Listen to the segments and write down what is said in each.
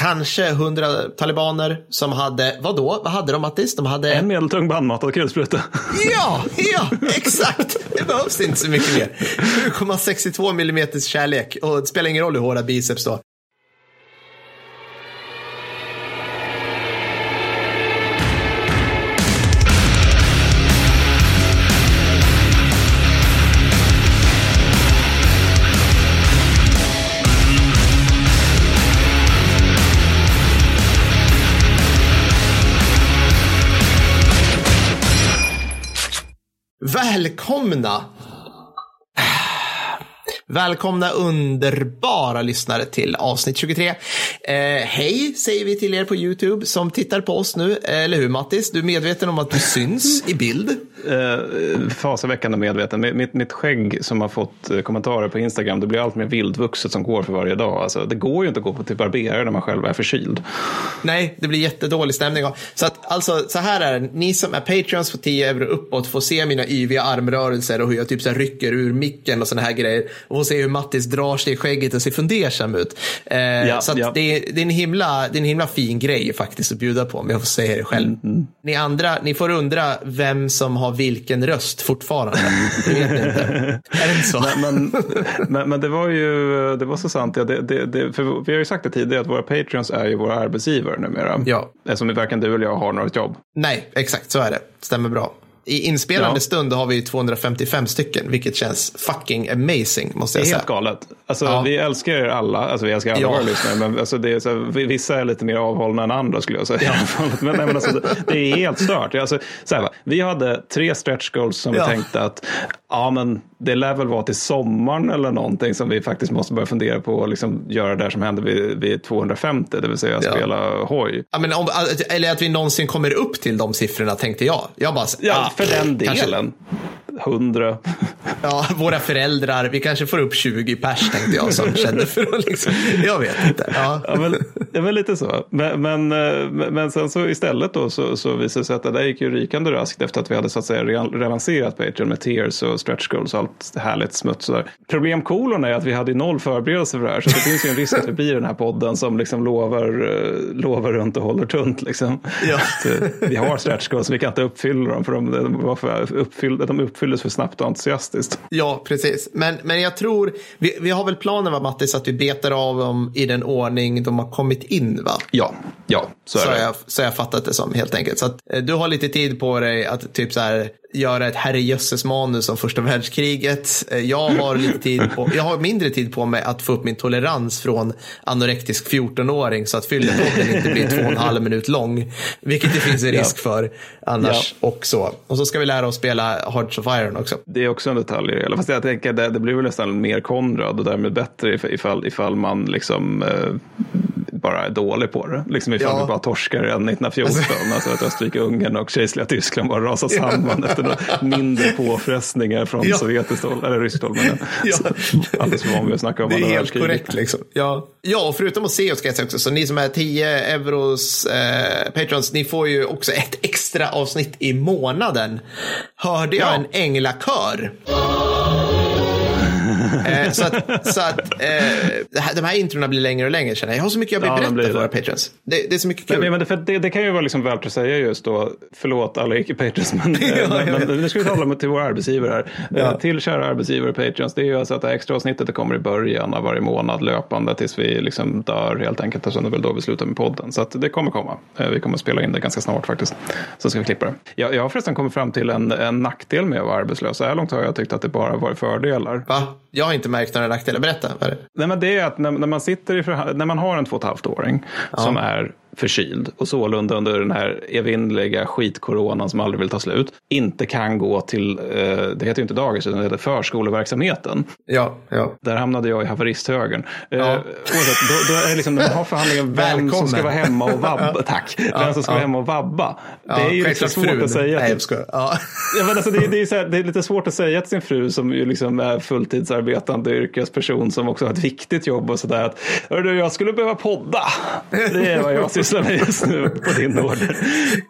kanske hundra talibaner som hade, vad då? Vad hade de Mattis? De hade... En medeltung bandmat och kulspruta. Ja, ja, exakt. Det behövs inte så mycket mer. 7,62 millimeters kärlek och det spelar ingen roll hur hårda biceps då. Välkomna! Välkomna underbara lyssnare till avsnitt 23. Eh, hej säger vi till er på YouTube som tittar på oss nu. Eller hur Mattis? Du är medveten om att du syns i bild? Eh, fasaväckande medveten. Mitt, mitt skägg som har fått eh, kommentarer på Instagram, det blir allt mer vildvuxet som går för varje dag. Alltså, det går ju inte att gå till barberare när man själv är förkyld. Nej, det blir jättedålig stämning. Så, att, alltså, så här är det, ni som är Patreons för 10 euro uppåt får se mina yviga armrörelser och hur jag typ så rycker ur micken och sådana här grejer. Och får se hur Mattis drar sig i skägget och ser fundersam ut. Eh, ja, så ja. det, är, det, är en himla, det är en himla fin grej faktiskt att bjuda på, om jag får säga det själv. Mm. Ni andra, ni får undra vem som har vilken röst fortfarande. Det vet inte. Är det inte så? Men, men, men, det var ju det var så sant. Ja, det, det, det, för vi har ju sagt det tidigare att våra patreons är ju våra arbetsgivare numera. Ja. Eftersom varken du eller jag har något jobb. Nej, exakt så är det. Stämmer bra i inspelande ja. stund har vi 255 stycken, vilket känns fucking amazing. Måste jag det är säga. helt galet. Alltså, ja. Vi älskar er alla, alltså, vi älskar alla ja. våra lyssnare, men alltså, det är så, vissa är lite mer avhållna än andra skulle jag säga. Ja. men, men alltså, det, det, är helt stört. Alltså, så här, vi hade tre stretch goals som vi tänkte att ja, men det lär väl vara till sommaren eller någonting som vi faktiskt måste börja fundera på och liksom göra det som hände vid, vid 250, det vill säga ja. spela hoj. Ja, men om, eller att vi någonsin kommer upp till de siffrorna tänkte jag. Jag bara, ja, ah, för den delen. Kanske, hundra. Ja, våra föräldrar, vi kanske får upp 20 pers tänkte jag som kände för att liksom, jag vet inte. Ja, ja men, det var lite så. Men, men, eh, men sen så istället då så, så visade det sig att det där gick ju rykande raskt efter att vi hade så att säga relanserat Patreon med tears och stretch goals och allt härligt smuts. Problemkolon är att vi hade noll förberedelse för det här så det finns ju en risk att det blir den här podden som liksom lovar, eh, lovar runt och håller tunt liksom. Ja. Eh, vi har stretch goals, vi kan inte uppfylla dem för de, de, var för uppfyllda, de uppfylldes för snabbt och entusiastiskt. Ja, precis. Men, men jag tror, vi, vi har väl planen va Mattis att vi betar av dem i den ordning de har kommit in va? Ja, ja så är så det. Jag, så jag fattat det som helt enkelt. Så att, eh, du har lite tid på dig att typ så här göra ett herrejösses manus om första världskriget. Eh, jag har, lite tid på, jag har mindre tid på mig att få upp min tolerans från anorektisk 14-åring så att fyllepodden inte blir två och en halv minut lång. Vilket det finns en risk ja. för annars ja. också. Och så ska vi lära oss spela Hearts of Iron också. Det är också en detalj i Fast jag tänker det, det blir väl nästan mer Konrad och därmed bättre ifall, ifall man liksom eh, bara är dålig på det. Liksom ifall ja. vi bara torskar redan 1914. Alltså, alltså att Österrike-Ungern och kejserliga Tyskland bara rasar samman efter mindre påfrestningar från ja. sovjetiskt håll, eller ryskt håll. Men, ja. Alldeles för van vid att snacka om Det är helt korrekt. Liksom. Ja. ja, och förutom att se oss ska jag säga också, så ni som är 10 euros eh, patrons, ni får ju också ett extra avsnitt i månaden. Hörde jag ja. en änglakör? Eh, så att, så att eh, de här introna blir längre och längre känner jag. Jag har så mycket jag vill ja, berätta för våra patrons. Det, det, är så mycket kul. Men, men det, det, det, kan ju vara liksom värt att säga just då, förlåt alla icke-patrons, men, ja, men, men nu ska vi tala till våra arbetsgivare här. Ja. Till kära arbetsgivare patrons, det är ju alltså att det extra avsnittet det kommer i början av varje månad löpande tills vi liksom dör helt enkelt. Och sen är det väl då vi slutar med podden. Så att det kommer komma. Eh, vi kommer spela in det ganska snart faktiskt. Så ska vi klippa det. Jag, jag har förresten kommit fram till en, en nackdel med att vara arbetslös. Så här långt har jag tyckt att det bara varit fördelar. Va? Jag har inte märkt några nackdelar. Berätta. Vad är det? Nej, men det är att när, när man sitter i när man har en två och ett halvt åring ja. som är förkyld och sålunda under den här evinnerliga skitkoronan som aldrig vill ta slut inte kan gå till, eh, det heter ju inte dagis utan det heter förskoleverksamheten. Ja, ja. Där hamnade jag i haveristhögern. Eh, ja. oavsett, då, då är liksom, man har förhandlingen vem som ska vara hemma och vabba, tack, vem som ska vara hemma och vabba. det är ju lite svårt frun. att säga. Nej, jag ska, ja. ja, men alltså, det, det, är så här, det är lite svårt att säga till sin fru som ju liksom är fulltidsarbetande yrkesperson som också har ett viktigt jobb och sådär att jag skulle behöva podda. Det är vad jag sysslar med just nu på din order.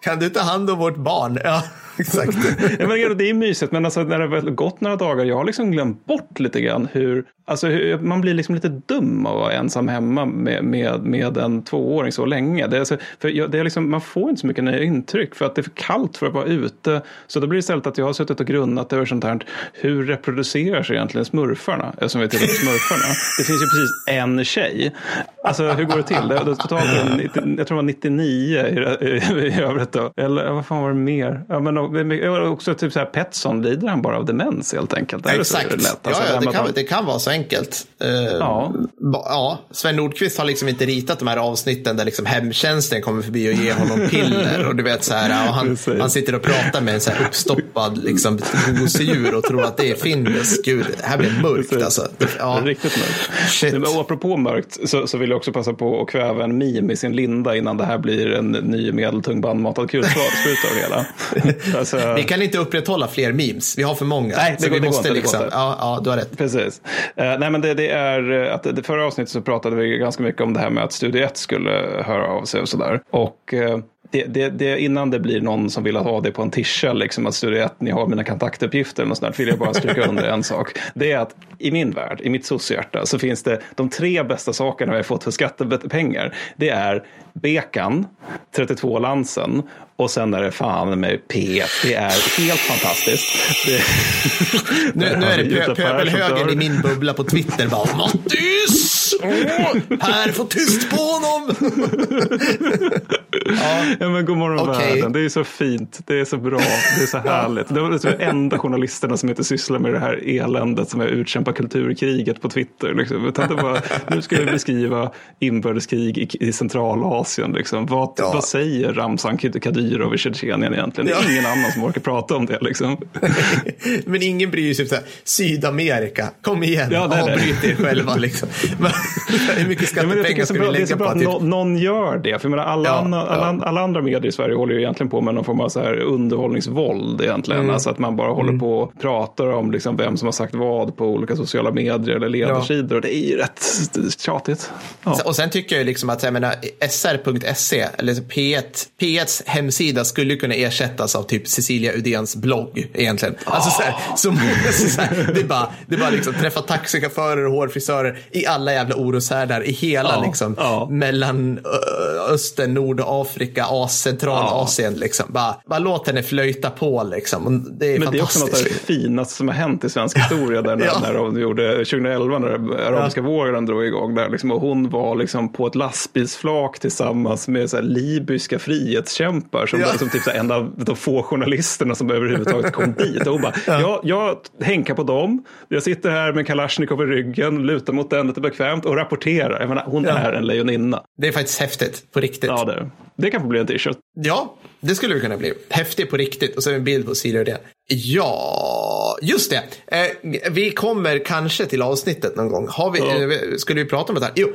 Kan du ta hand om vårt barn? Ja. Exakt. ja, men, det är mysigt, men alltså, när det har gått några dagar, jag har liksom glömt bort lite grann hur, alltså, hur man blir liksom lite dum av att vara ensam hemma med, med, med en tvååring så länge. Det är, alltså, för jag, det är liksom, man får inte så mycket nya intryck för att det är för kallt för att vara ute. Så då blir det istället att jag har suttit och grunnat över sånt här, hur reproducerar sig egentligen smurfarna? Eftersom vi tittar på smurfarna. Det finns ju precis en tjej. Alltså hur går det till? Det, det totalt, jag tror det var 99 i, i, i övrigt då. Eller vad fan var det mer? Ja, men också typ så här Petson, lider han bara av demens helt enkelt? Ja, exakt. Alltså, ja, ja, det, kan, det kan vara så enkelt. Uh, ja. ja. Sven Nordqvist har liksom inte ritat de här avsnitten där liksom hemtjänsten kommer förbi och ger honom piller. och du vet så här, och han, han sitter och pratar med en så här uppstoppad liksom, gosedjur och tror att det är Findus. Gud, det här blir mörkt alltså. Ja. Riktigt mörkt. Shit. Men apropå mörkt så, så vill jag också passa på att kväva en meme i sin linda innan det här blir en ny medeltung bandmatad kulspruta av det hela. alltså... Vi kan inte upprätthålla fler memes. Vi har för många. Nej, det, går, vi måste det går liksom, inte. Ja, ja, du har rätt. Precis. Uh, nej, men det, det är att det förra avsnittet så pratade vi ganska mycket om det här med att Studio 1 skulle höra av sig och sådär. Och uh, det, det, det, innan det blir någon som vill ha det på en tischa, liksom att Studio 1, ni har mina kontaktuppgifter något sånt vill jag bara stryka under en sak. Det är att i min värld, i mitt soc-hjärta, så finns det de tre bästa sakerna vi har fått för skattepengar. Det är Bekan, 32 Lansen och sen är det fan med P1. Det är helt fantastiskt. Det, nu, nu är det pöbelhögen i min bubbla på Twitter bara Mattis! Oh, per, få tyst på honom! ja. ja. men god morgon okay. världen. Det är så fint. Det är så bra. Det är så härligt. Det är de enda journalisterna som inte sysslar med det här eländet som är utkämpa kulturkriget på Twitter. Liksom. Utan det bara, nu ska vi beskriva inbördeskrig i, i Centralasien. Liksom. Vad, ja. vad säger Ramzan Kadyrov i Tjetjenien egentligen? Det är ja. ingen annan som orkar prata om det. Liksom. Men ingen bryr sig. om Sydamerika, kom igen, ja, avbryt er själva. Liksom. Hur mycket skattepengar ja, ska vi lägga på att typ... någon gör det? För menar, alla, ja, andra, alla, alla, andra medier i Sverige håller ju egentligen på med någon form av så här underhållningsvåld egentligen. Mm. Alltså att man bara håller mm. på och pratar om liksom vem som har sagt vad på olika sociala medier eller ledarsidor. Och det är ju rätt tjatigt. Och sen tycker jag liksom att jag menar, sr.se, eller P1, P1s hemsida skulle kunna ersättas av typ Cecilia Udens blogg egentligen. Alltså så, här, så, så här, det är bara, det är bara liksom träffa taxichaufförer och hårfrisörer i alla jävla oroshärdar i hela ja, liksom ja. mellan Östern, Nordafrika, Centralasien. Ja. Liksom. Bara, bara låt henne flöjta på liksom. Det är Men det är också något av det finaste som har hänt i svensk historia där när, när de gjorde 2011 när arabiska ja. vågen drog igång där liksom, och hon var liksom på ett lastbilsflak tillsammans med så här, libyska frihetskämpar som, ja. som typ så här, en av de få journalisterna som överhuvudtaget kom dit. Och hon bara, ja. jag, jag hänkar på dem, jag sitter här med Kalashnikov i ryggen, lutar mot den lite bekvämt och rapporterar. Jag menar, hon ja. är en lejoninna. Det är faktiskt häftigt, på riktigt. Ja, det, det kan få bli en t-shirt. Ja, det skulle det kunna bli. Häftigt på riktigt och så en bild på Siri det. Ja, just det. Eh, vi kommer kanske till avsnittet någon gång. Har vi, ja. eh, skulle vi prata om det här? Jo,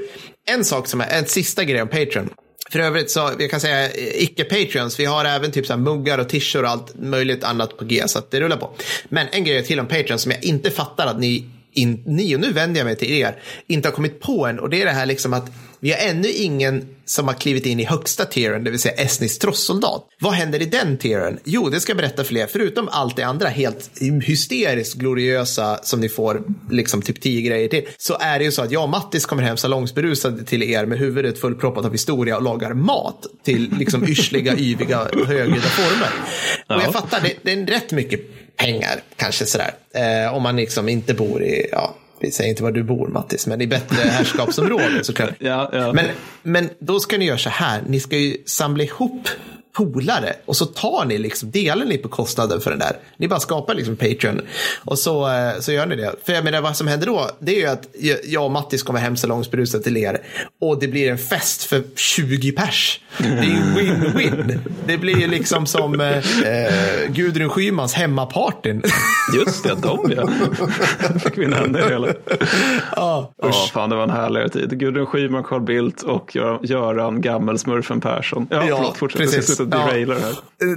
en sak som är en sista grej om Patreon. För övrigt så, jag kan säga icke-patreons, vi har även typ så muggar och t och allt möjligt annat på G, så att det rullar på. Men en grej till om Patreon som jag inte fattar att ni in, ni, och nu vänder jag mig till er, inte har kommit på än. Och det är det här liksom att vi har ännu ingen som har klivit in i högsta tieren, det vill säga estnisk trossoldat. Vad händer i den tieren? Jo, det ska jag berätta för er. Förutom allt det andra helt hysteriskt gloriösa som ni får liksom typ tio grejer till, så är det ju så att jag och Mattis kommer hem salongsberusade till er med huvudet fullproppat av historia och lagar mat till liksom yrsliga, yviga, högljudda former. Och jag fattar, det, det är rätt mycket pengar, kanske sådär. Eh, om man liksom inte bor i, ja, vi säger inte var du bor Mattis, men i bättre herrskapsområden såklart. ja, ja. Men, men då ska ni göra så här, ni ska ju samla ihop polare och så tar ni liksom, delar ni på kostnaden för den där. Ni bara skapar liksom Patreon och så, eh, så gör ni det. För jag menar vad som händer då, det är ju att jag och Mattis kommer hem salongsberusade till er och det blir en fest för 20 pers. Det är ju win-win. Det blir ju liksom som eh, eh, Gudrun Schymans hemmapartyn. Just det, de ja. fick vi nämna det hela. Ja, ja, fan det var en härligare tid. Gudrun Schyman, Carl Bildt och Göran Gammelsmurfen Persson. Ja, ja förlåt, fortsätt. Precis. Så derailar här.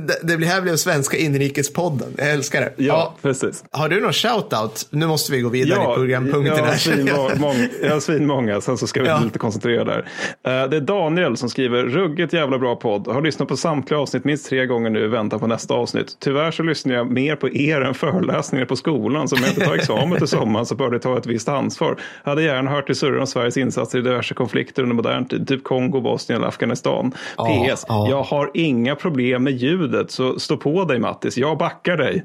Det, det blir här blev svenska inrikespodden. Jag älskar det. Ja, precis. Har du någon shoutout? Nu måste vi gå vidare i programpunkten. jag har svinmånga, jag svinmånga, sen så ska vi Ja. bli lite koncentrerade där. Eh, Det är Daniel som skriver, ruggigt jävla bra podd. Har lyssnat på samtliga avsnitt minst tre gånger nu i väntan på nästa avsnitt. Tyvärr så lyssnar jag mer på er än föreläsningar på skolan. Så om jag inte tar examen till sommaren så bör det ta ett visst ansvar. Hade gärna hört till surren om Sveriges insatser i diverse konflikter under modern tid, typ Kongo, Bosnien eller Afghanistan. Ja, PS, ja. jag har inga problem med ljudet, så stå på dig Mattis, jag backar dig.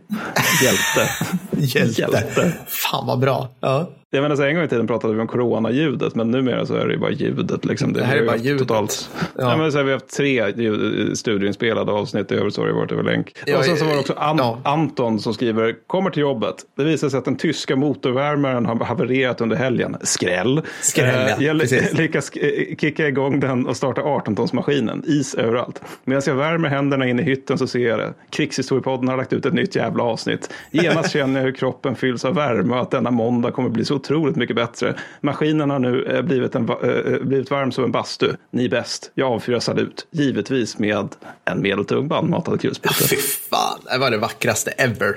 Hjälte. Hjälte. Hjälte. Fan vad bra. Ja. Jag menar, så en gång i tiden pratade vi om coronaljudet, men numera så är det ju bara ljudet. Liksom. Det här är har bara ljudet. Totalt. Ja. Ja. men så har vi haft tre ljud- studioinspelade avsnitt, i övrigt så har det varit över länk. Ja, och sen så var det också An- ja. Anton som skriver, kommer till jobbet. Det visar sig att den tyska motorvärmaren har havererat under helgen. Skräll. Skräll, ja. Eh, jag Precis. ly- lyckas eh, kicka igång den och starta 18-tonsmaskinen. Is överallt. Medan jag värmer händerna in i hytten så ser jag det. Krigshistoriepodden har lagt ut ett nytt jävla avsnitt. Genast känner jag hur kroppen fylls av värme och att denna måndag kommer bli så otroligt mycket bättre. Maskinen har nu eh, blivit, en, eh, eh, blivit varm som en bastu. Ni är bäst. Jag avfyrar salut. Givetvis med en medeltung bandmatad kulspruta. Fy fan, det var det vackraste ever.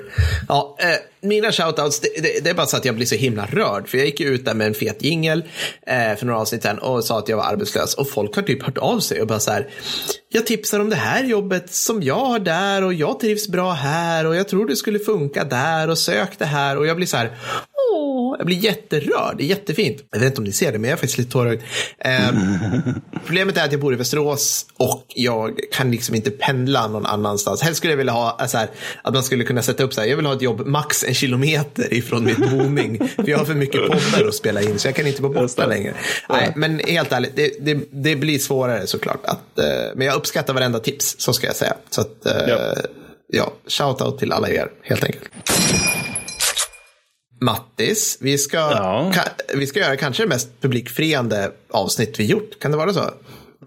Ja, eh, mina shoutouts, det, det, det är bara så att jag blir så himla rörd. För jag gick ut där med en fet jingel eh, för några avsnitt sedan och sa att jag var arbetslös. Och folk har typ hört av sig och bara så här. Jag tipsar om det här jobbet som jag har där och jag trivs bra här och jag tror det skulle funka där och sök det här. Och jag blir så här. Jag blir jätterörd. Det är jättefint. Jag vet inte om ni ser det, men jag är faktiskt lite tårögd. Eh, problemet är att jag bor i Västerås och jag kan liksom inte pendla någon annanstans. Helst skulle jag vilja ha eh, så här, att man skulle kunna sätta upp så här. Jag vill ha ett jobb max en kilometer ifrån mitt boning. för jag har för mycket poddar att spela in så jag kan inte vara borta längre. Nej, men helt ärligt, det, det, det blir svårare såklart. Att, eh, men jag uppskattar varenda tips, så ska jag säga. Så att, eh, Ja. ja, shout out till alla er, helt enkelt. Mattis, vi ska, Ja. ka, vi ska göra kanske det mest publikfriande avsnitt vi gjort. Kan det vara så? Eh,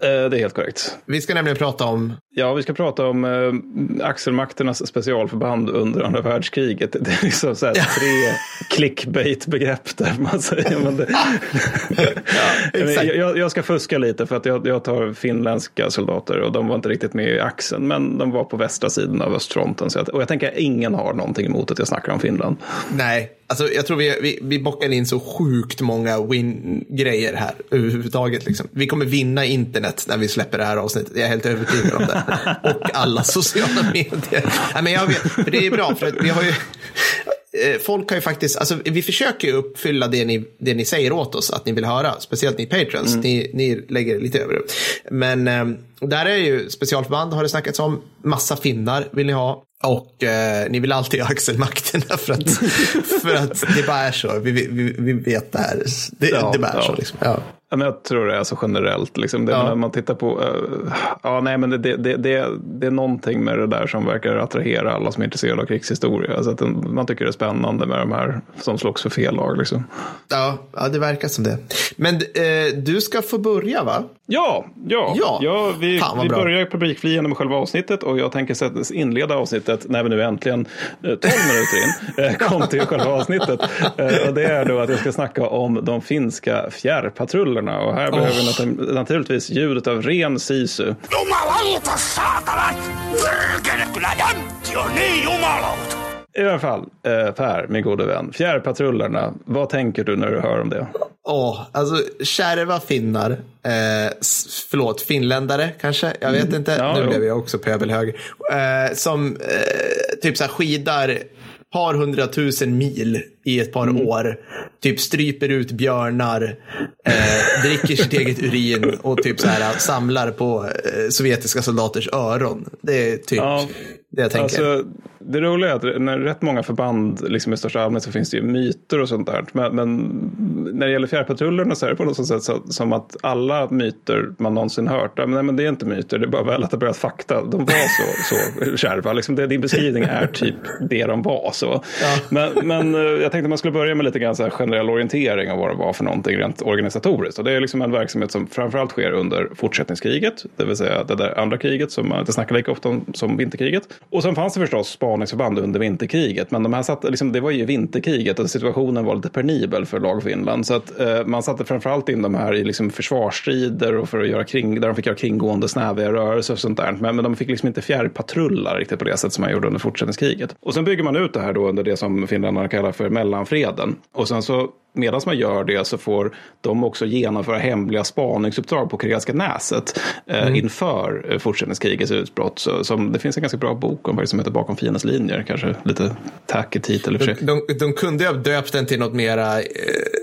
Det är helt korrekt. Vi ska nämligen prata om, Ja, vi ska prata om eh, axelmakternas specialförband under andra världskriget. Det är liksom så här tre clickbait-begrepp där man säger. Men det, exakt. jag, jag ska fuska lite för att jag, jag tar finländska soldater och de var inte riktigt med i axeln. Men de var på västra sidan av östfronten. Så jag, och jag tänker att ingen har någonting emot att jag snackar om Finland. nej, alltså jag tror vi, vi, vi bockar in så sjukt många win-grejer här överhuvudtaget. Liksom. Vi kommer vinna internet när vi släpper det här avsnittet. Jag är helt övertygad om det. Och alla sociala medier. Nej, men jag vet, för det är bra, för vi har ju... eh, Folk har ju faktiskt, alltså vi försöker ju uppfylla det ni, det ni säger åt oss att ni vill höra, speciellt ni patrons, ni, ni lägger lite över det. Men eh, där är ju specialförband har det snackats om, massa finnar vill ni ha. Och eh, ni vill alltid ha axelmakterna för att, för att det bara är så. Vi, vi, vi vet det här. Det, Ja, det bara är ja. så. Liksom. Ja. Ja, men jag tror det är så generellt. Liksom. Det, Ja. När man tittar på... eh, ja, nej, men det, det, det, det, är någonting med det där som verkar attrahera alla som är intresserade av krigshistoria. Alltså att man tycker det är spännande med de här som slogs för fel lag. Liksom. Ja, ja, det verkar som det. Men eh, du ska få börja va? Ja, ja, Ja. vi, Fan, vad vi bra. börjar publikfriande med själva avsnittet och jag tänker inleda avsnittet när vi nu äntligen, eh, 12 minuter in, eh, kom till själva avsnittet. Eh, Och det är då att jag ska snacka om de finska fjärrpatrullerna och här behöver vi nat- naturligtvis ljudet av ren sisu. I alla fall, eh, Per, min gode vän, fjärrpatrullerna, vad tänker du när du hör om det? Åh, alltså kärva finnar. Eh, förlåt, finländare kanske? Jag vet inte. Ja, nu jo. blev jag också pöbelhög. Eh, som eh, typ så här skidar par hundratusen mil i ett par Mm. år. Typ stryper ut björnar, eh, dricker sitt eget urin och typ så här samlar på eh, sovjetiska soldaters öron. Det är typ Ja, det jag tänker. Alltså, det roliga är att när rätt många förband liksom i största allmänhet så finns det ju myter och sånt där. Men, men när det gäller fjärrpatrullerna så är det på något sätt så, som att alla myter man någonsin hört, ja, men, nej, men det är inte myter, det är bara väl att det börjat fakta. De var så, så kärva, liksom det, din beskrivning är typ det de var. Så. Men, men eh, jag tänkte man skulle börja med lite grann så generell orientering av vad det var för någonting rent organisatoriskt. Och det är liksom en verksamhet som framförallt sker under fortsättningskriget, det vill säga det där andra kriget som man inte snackar lika ofta om som vinterkriget. Och sen fanns det förstås spaningsförband under vinterkriget, men de här satt, liksom, det var ju vinterkriget och situationen var lite penibel för lag Finland. Så att eh, man satte framförallt in de här i liksom, försvarsstrider och för att göra kring, där de fick göra kringgående snäviga rörelser och sånt där. Men, men de fick liksom inte fjärrpatrulla riktigt på det sätt som man gjorde under fortsättningskriget. Och sen bygger man ut det här då under det som finländarna kallar för mellanfreden. Och sen så medan man gör det så får de också genomföra hemliga spaningsuppdrag på Karelska näset eh, mm. inför eh, fortsättningskrigets utbrott. Så, som, det finns en ganska bra bok om vad som heter Bakom fiendens linjer, kanske lite tackig titel. De, de, de kunde ha döpt den till något, mera, eh,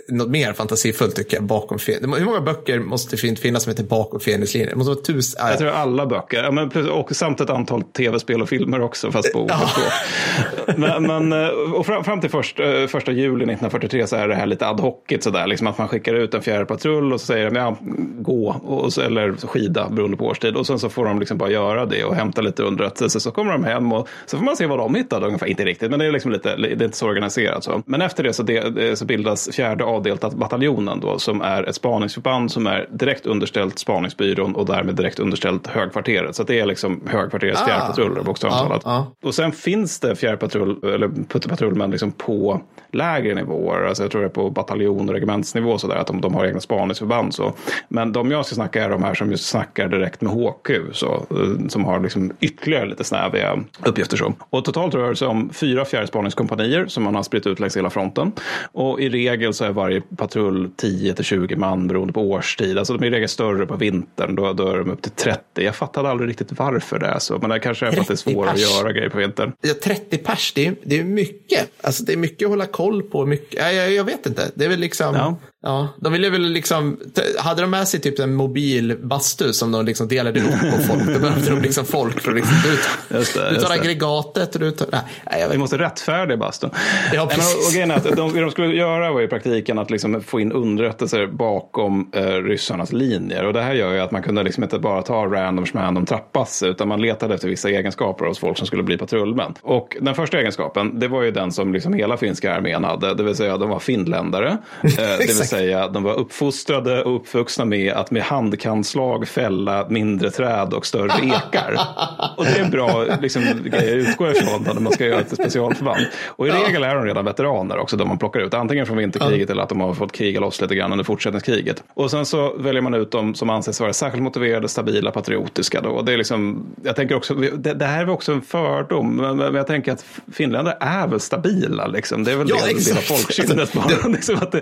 något mer fantasifullt tycker jag. Bakom Hur många böcker måste det finnas som heter Bakom fiendens linjer? Det måste vara tusen. Jag tror alla böcker, ja, men, och samt ett antal tv-spel och filmer också, fast på olika språk. men, men, eh, och fram, fram till först, eh, första juli 1943 så är det här lite ad hocigt sådär, liksom att man skickar ut en fjärde patrull och så säger de ja, gå, och, eller skida beroende på årstid. Och sen så får de liksom bara göra det och hämta lite underrättelse. Så kommer de hem och så får man se vad de hittade ungefär. Inte riktigt, men det är liksom lite, det är inte så organiserat så. Men efter det så, det, så bildas fjärde avdeltat bataljonen då, som är ett spaningsförband som är direkt underställt spaningsbyrån och därmed direkt underställt högkvarteret. Så det är liksom högkvarterets ah. fjärrpatruller bokstavligt talat. Ah, ah. Och sen finns det fjärrpatrull, eller putterpatrullmän liksom på lägre nivåer. Alltså jag tror det är på bataljon och regementsnivå så där, att de, de har egna spaningsförband. Så. Men de jag ska snacka är de här som just snackar direkt med HQ, så, eh, som har liksom ytterligare lite snäviga uppgifter. Så. Och totalt rör det sig om fyra fjärrspaningskompanier som man har spritt ut längs hela fronten. Och i regel så är varje patrull 10 till 20 man beroende på årstid. Alltså de är i regel större på vintern, då, då är de upp till 30. Jag fattade aldrig riktigt varför det är så, men det kanske är för att det är svårare att göra grejer på vintern. Ja, 30 pers, det är, det är mycket. Alltså det är mycket att hålla koll på. Mycket, jag, jag vet inte. Det är väl liksom... Ja. Ja, de ville väl liksom, hade de med sig typ en mobil bastu som de liksom delade upp på folk, då behövde de liksom folk för att liksom, du, just det, du tar aggregatet och du tar, nej, jag Vi måste rättfärdiga bastun. Ja, precis. Och, och att de, de skulle göra var i praktiken att liksom få in underrättelser bakom eh, ryssarnas linjer. Och det här gör ju att man kunde liksom inte bara ta randoms med random trappass, utan man letade efter vissa egenskaper hos folk som skulle bli patrullmän. Och den första egenskapen, det var ju den som liksom hela finska armén hade, det vill säga de var finländare. Eh, säga de var uppfostrade och uppvuxna med att med handkanslag fälla mindre träd och större ekar. och det är en bra liksom, grej att utgå ifrån när man ska göra ett specialförband. Och i regel är de redan veteraner också, de man plockar ut. Antingen från vinterkriget eller att de har fått kriga loss lite grann under fortsättningskriget. Och sen så väljer man ut dem som anses vara särskilt motiverade, stabila, patriotiska. Då. Det, är liksom, jag tänker också, det, det här är också en fördom, men, men jag tänker att finländare är väl stabila. Liksom. Det är väl ja, det, del av folksinnet bara. liksom att det,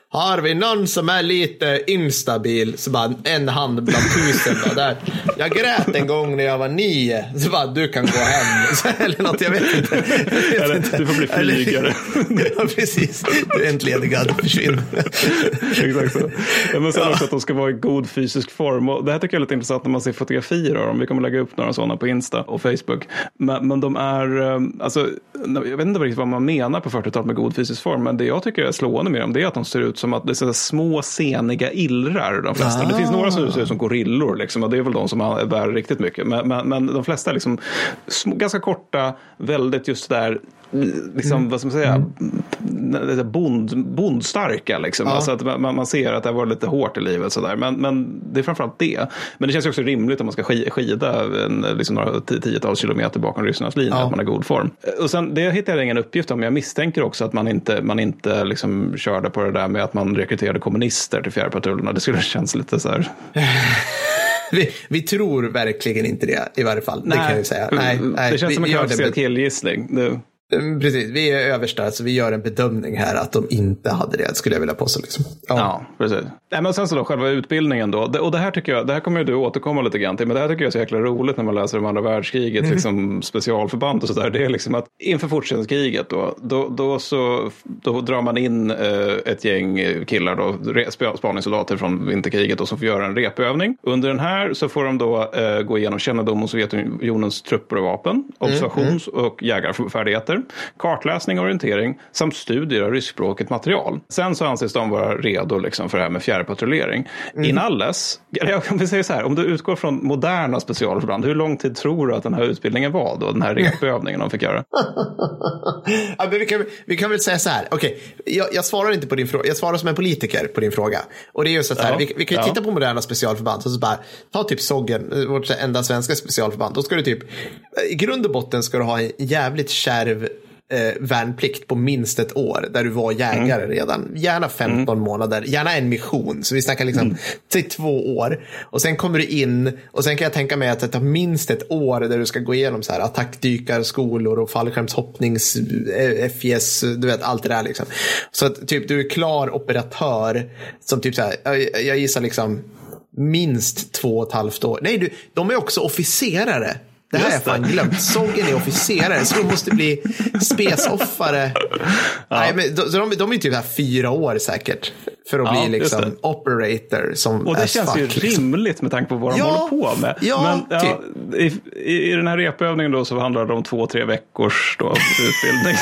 Har vi någon som är lite instabil? Så bara en hand bland tusen. Bara, där. Jag grät en gång när jag var nio. Så bara, du kan gå hem. Så, eller något, jag vet inte. Jag vet inte. Du får bli flygare. ja, precis. Du är entledigad. Försvinn. Exakt så. Ja, men sen också att de ska vara i god fysisk form. Och det här tycker jag är lite intressant när man ser fotografier av dem. Vi kommer lägga upp några sådana på Insta och Facebook. Men, men de är, eh, alltså, jag vet inte riktigt vad man menar på 40-talet med god fysisk form. Men det jag tycker är slående med dem det är att de ser ut som att det är små seniga illrar. De flesta. Ah. Det finns några som ser ut som gorillor liksom, och det är väl de som bär riktigt mycket. Men, men, men de flesta är liksom små, ganska korta, väldigt just där liksom, mm. vad ska man säga, mm. bond, bondstarka. Liksom. Ja. Alltså att man, man, ser att det har varit lite hårt i livet. Sådär. Men, men det är framförallt det. Men det känns också rimligt om man ska skida en, liksom några tiotals kilometer bakom ryssarnas linje, ja. att man har god form. Och sen, det hittar jag ingen uppgift om, men jag misstänker också att man inte, man inte liksom körde på det där med att man rekryterade kommunister till fjärrpatrullerna. Det skulle kännas lite så här... vi, vi, tror verkligen inte det i varje fall. Nej, det kan jag säga. Nej, nej, det känns som en kvalificerad killgissning. Mm, precis, vi är översta så vi gör en bedömning här att de inte hade det, skulle jag vilja påstå. Liksom. Ja. ja, precis. Nej, men sen så då, själva utbildningen då. Och det här tycker jag, det här kommer du återkomma lite grann till, men det här tycker jag är så jäkla roligt när man läser om andra världskrigets mm. liksom, specialförband och sådär. Det är liksom att inför fortsättningskriget då, då, då, så, då drar man in eh, ett gäng killar då, spaningssoldater från vinterkriget och som får göra en repövning. Under den här så får de då eh, gå igenom kännedom om Sovjetunionens trupper och vapen, observations mm. mm. och jägarfärdigheter. Studier, kartläsning och orientering samt studier av ryskspråkigt material. Sen så anses de vara redo liksom för det här med fjärrpatrullering. Mm. Inalles, jag kan säga så här, om du utgår från moderna specialförband, hur lång tid tror du att den här utbildningen var då, den här repövningen de fick göra? ja, men vi, kan, vi kan väl säga så här, okej, okay, jag, jag, svarar inte på din fråga, jag svarar som en politiker på din fråga. Och det är ju så här, ja, vi, vi, kan ju ja. titta på moderna specialförband, och så bara, ta typ Soggen, vårt enda svenska specialförband, då ska du typ, i grund och botten ska du ha en jävligt kärv eh, värnplikt på minst ett år där du var jägare mm. redan. Gärna 15 mm. månader, gärna en mission. Så vi snackar liksom, mm. säg två år. Och sen kommer du in och sen kan jag tänka mig att det tar minst ett år där du ska gå igenom så här attackdykarskolor och fallskärmshoppnings, eh, FIS, du vet allt det där liksom. Så att typ du är klar operatör som typ så här, jag, jag gissar liksom minst två och ett halvt år. Nej, du, de är också officerare. Det här har jag fan glömt. Soggen är officerare, så de måste bli spesoffare. Ja. Nej, men de, de, de är typ här fyra år säkert. För att ja, bli liksom operator som Och det känns fuck, ju liksom. rimligt med tanke på vad de ja, håller på med. Ja, Men ja, typ. i, i, den här repövningen då så handlar det om två, tre veckors då, utbildning.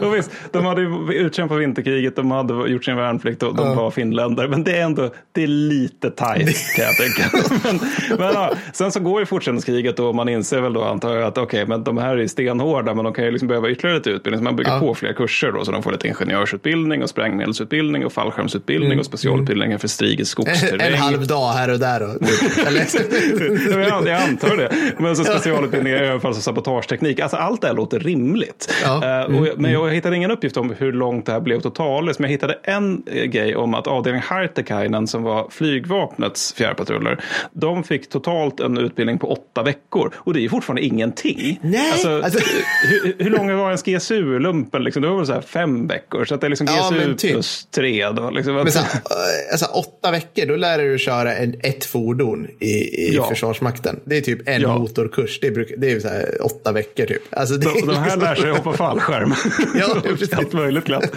och visst, de hade utkämpat vinterkriget, de hade gjort sin värnplikt och de ja. var finländare. Men det är ändå, det är lite tajt kan jag tänka. men, men ja, sen så går ju fortsättningskriget och man inser väl då antar jag att okej, okay, men de här är stenhårda, men de kan ju liksom behöva ytterligare lite utbildning. Så man bygger på fler kurser då, så de får lite ingenjörsutbildning och sprängmedel sprängmedelsutbildning och fallskärmsutbildning mm. och specialutbildningar för strigets skogsterräng. En, halv dag här och där. Och, jag, jag antar det. Men så specialutbildningar i överfalls och sabotageteknik. Alltså allt det här låter rimligt. Ja. Uh, och, men jag hittade ingen uppgift om hur långt det här blev totalt. Men jag hittade en uh, grej om att avdelningen Hartekainen som var flygvapnets fjärrpatruller. De fick totalt en utbildning på åtta veckor. Och det är fortfarande ingenting. Nej. Alltså, alltså... hur, hur lång var ens GSU-lumpen? Liksom? Det var väl så här fem veckor. Så att det är liksom GSU ja, typ. plus tre. Då, liksom. Men så, eh, alltså, åtta veckor, då lär du köra en, ett fordon i, i ja. Försvarsmakten. Det är typ en ja. motorkurs. Det är, det är så här, åtta veckor typ. Alltså, de, de här lär sig hoppa fallskärm. ja, precis. Allt möjligt glatt.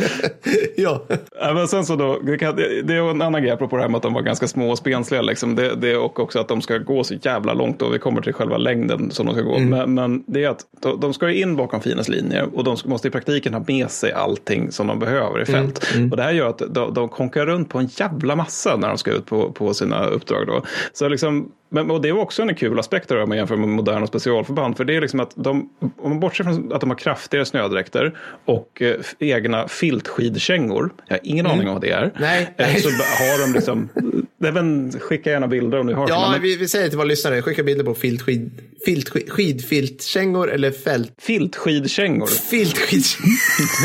ja. Men sen så då, det, kan, det är en annan grej apropå det här med att de var ganska små och spensliga. Liksom. Det, det, och också att de ska gå så jävla långt och vi kommer till själva längden som de ska gå. Mm. Men, men, det är att de, de ska in bakom fiendens linjer och de måste i praktiken ha med sig allting som de behöver i fält. Mm. Och det här gör att de, de konkurrerar runt på en jävla massa när de ska ut på, på sina uppdrag. Då. Så liksom, men, och det är också en kul aspekt om man jämför med moderna specialförband. För det är liksom att de, om man bortser från att de har kraftigare snödräkter och eh, egna filtskidkängor. Jag har ingen mm. aning om vad det är. Nej. Eh, så har de liksom, även, skicka gärna bilder om ni har Ja, såna, vi, vi säger till våra lyssnare, skicka bilder på filtskid, filtskid, skidfiltkängor eller fält. Filtskidkängor. Filtskidkängor.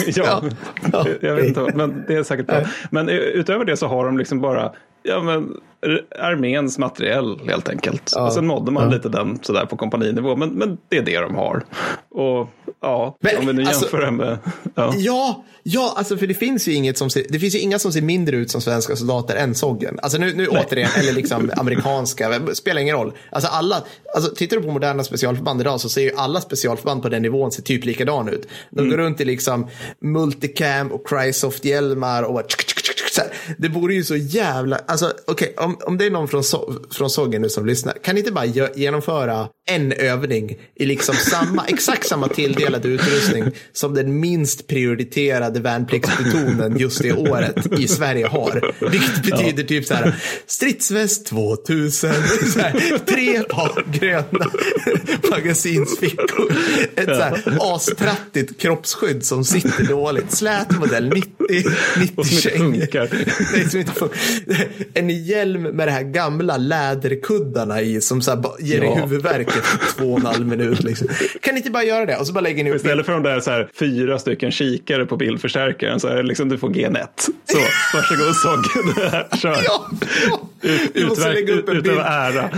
ja, ja, jag vet inte, men det är säkert bra. Men eh, utöver det så har de liksom bara ja, men, arméns materiell helt enkelt. Ja. Och sen nådde man ja. lite den sådär på kompaninivå. Men, men det är det de har. Och ja, men, om vi nu alltså, jämför med... Ja. ja, ja, alltså för det finns ju inget som ser, det finns ju inga som ser mindre ut som svenska soldater än Soggen. Alltså nu, nu återigen, eller liksom amerikanska, spelar ingen roll. Alltså alla, alltså tittar du på moderna specialförband idag så ser ju alla specialförband på den nivån ser typ likadana ut. De mm. går runt i liksom multicam och Crysoft-hjälmar och bara det vore ju så jävla, alltså okej, okay, om, om det är någon från, so från Soggen nu som lyssnar, kan ni inte bara genomföra en övning i liksom samma, exakt samma tilldelade utrustning som den minst prioriterade värnpliktsplutonen just det året i Sverige har. Vilket betyder ja. typ så här, stridsväst 2000, så här, tre par gröna magasinsfickor, ett så här astrattigt kroppsskydd som sitter dåligt, slät modell 90, 90 kängor. En hjälm med de här gamla läderkuddarna i som så här, ger dig ja. huvudvärk efter två och en halv minut. Liksom. Kan ni inte bara göra det? Och så bara lägger ni upp Istället för de där så här, fyra stycken kikare på bildförstärkaren så är det liksom du får G1. Så, varsågod Sogge, kör. Ja, ja. Ut, vi måste lägga upp en bild. ära.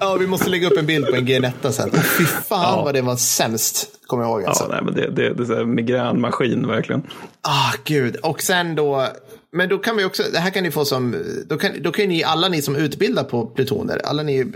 Ja, vi måste lägga upp en bild på en G1 sen. Och fy fan ja. vad det var sämst, kommer jag ihåg. Alltså. Ja, nej, men det, det, det är en migränmaskin verkligen. Ah, gud. Och sen då men då kan vi också, det här kan ni få som, då kan, då kan ni alla ni som utbildar på plutoner, alla ni eh,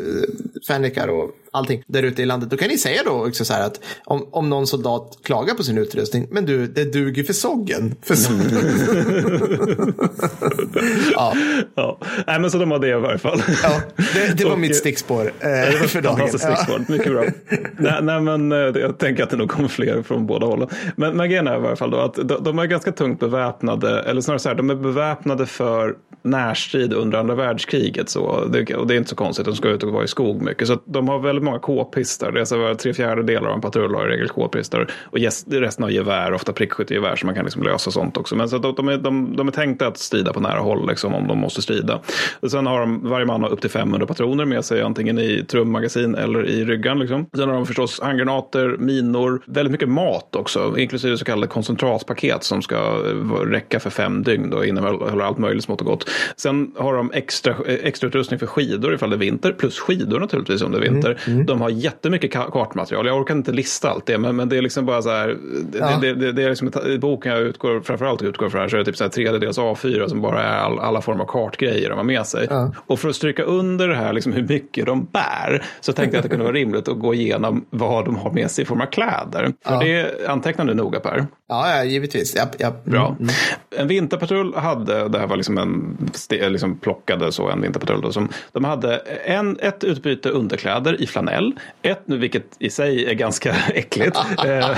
fänrikar och allting där ute i landet. Då kan ni säga då också så här att om, om någon soldat klagar på sin utrustning, men du, det duger för soggen. För ja. ja. Nej, men så de har det i varje fall. Ja, det, det var och, mitt stickspår eh, för dagen. Stickspår. Ja. Mycket bra. nej, nej, men eh, jag tänker att det nog kommer fler från båda hållen. Men, men grejen är i varje fall då att de, de är ganska tungt beväpnade, eller snarare så här, de är beväpnade för närstrid under andra världskriget. Så, det, och det är inte så konstigt, de ska ut och vara i skog mycket. Så de har väldigt många k-pistar. Det är så tre fjärdedelar av en patrull har i regel k-pistar. Och yes, resten har gevär, ofta prickskyttegevär, så man kan liksom lösa sånt också. Men så de, de, är, de, de är tänkta att strida på nära håll liksom, om de måste strida. Och sen har de, varje man har upp till 500 patroner med sig, antingen i trummagasin eller i ryggan. Liksom. Sen har de förstås handgranater, minor, väldigt mycket mat också, inklusive så kallade koncentratpaket som ska eh, räcka för fem dygn och innehåller allt möjligt smått och gott. Sen har de extra, eh, extra utrustning för skidor ifall det är vinter, plus skidor naturligtvis om det är vinter. Mm, Mm. De har jättemycket kartmaterial. Jag orkar inte lista allt det, men, men det är liksom bara så här. Ja. Det, det, det, är liksom i boken jag utgår, framförallt utgår från här, så är det typ så här tredjedels A4 som bara är all, alla former av kartgrejer de har med sig. Ja. Och för att stryka under det här, liksom hur mycket de bär, så tänkte jag att det kunde vara rimligt att gå igenom vad de har med sig i form av kläder. För ja. det antecknar du noga Per. Ja, ja givetvis. Ja, ja. Mm. Bra. Mm. En vinterpatrull hade, det här var liksom en liksom plockade så en vinterpatrull. Då, som, de hade en, ett utbyte underkläder i flanell, ett, vilket i sig är ganska äckligt. eh,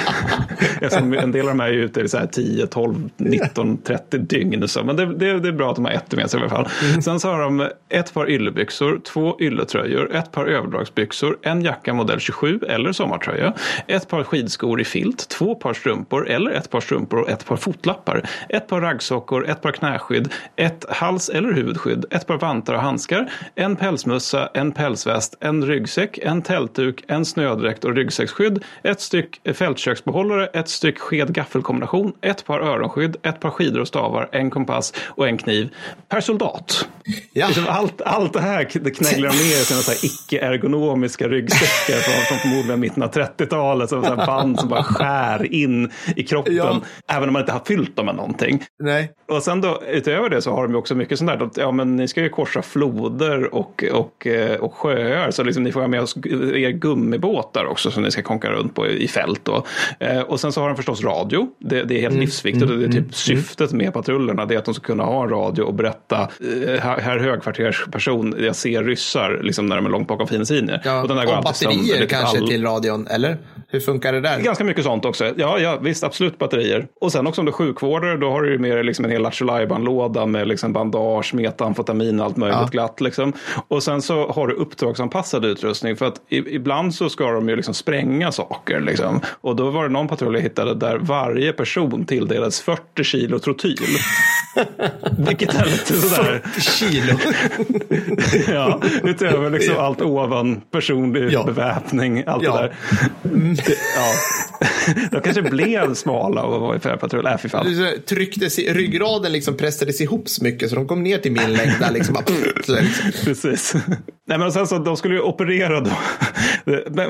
eftersom en del av de här är ute i så här 10, 12, 19, 30 dygn. Så. Men det, det, det, är bra att de har ett med sig i alla fall. Mm. Sen så har de ett par yllebyxor, två ylletröjor, ett par överdragsbyxor, en jacka modell 27 eller sommartröja, ett par skidskor i filt, två par strumpor eller ett par strumpor och ett par fotlappar, ett par raggsockor, ett par knäskydd, ett hals eller huvudskydd, ett par vantar och handskar, en pälsmössa, en pälsväst, en ryggsäck, en tältduk, en snödräkt och ryggsäcksskydd, ett styck fältköksbehållare, ett styck sked-gaffelkombination, ett par öronskydd, ett par skidor och stavar, en kompass och en kniv per soldat. Ja. Liksom allt, allt det här knägglar de ner i sina icke-ergonomiska ryggsäckar från, från förmodligen mitten av 30-talet. Som så band som bara skär in i kroppen. Ja. Även om man inte har fyllt dem med någonting. Nej. Och sen då utöver det så har de också mycket sånt där. Att, ja, men ni ska ju korsa floder och, och, eh, och sjöar. Så liksom, ni får ha med oss er gummibåtar också som ni ska konka runt på i fält. Då. Eh, och sen så har de förstås radio. Det, det är helt mm. livsviktigt och det är typ mm. syftet med patrullerna. Det är att de ska kunna ha en radio och berätta eh, herr högkvartersperson, jag ser ryssar liksom när de är långt bakom fiendeslinjen. Ja, och, den där går och batterier kanske all... till radion, eller? Hur funkar det där? Ganska mycket sånt också. Ja, ja visst, absolut batterier. Och sen också om du är sjukvårdare, då har du ju mer liksom en hel lattjo med liksom bandage, metamfetamin och allt möjligt ja. glatt. Liksom. Och sen så har du uppdragsanpassad utrustning. För att ibland så ska de ju liksom spränga saker. Liksom. Och då var det någon patrull jag hittade där varje person tilldelades 40 kilo trotyl. Vilket är lite sådär. 40 kilo? ja, utöver liksom allt ovan personlig ja. beväpning. Allt ja. det där. Ja. De kanske blev smala och var i färdpatrull. Äh, fy fan. Trycktes i, ryggraden liksom pressades ihop så mycket så de kom ner till min längd. Där liksom, Precis. Nej, men sen så, de skulle ju operera då.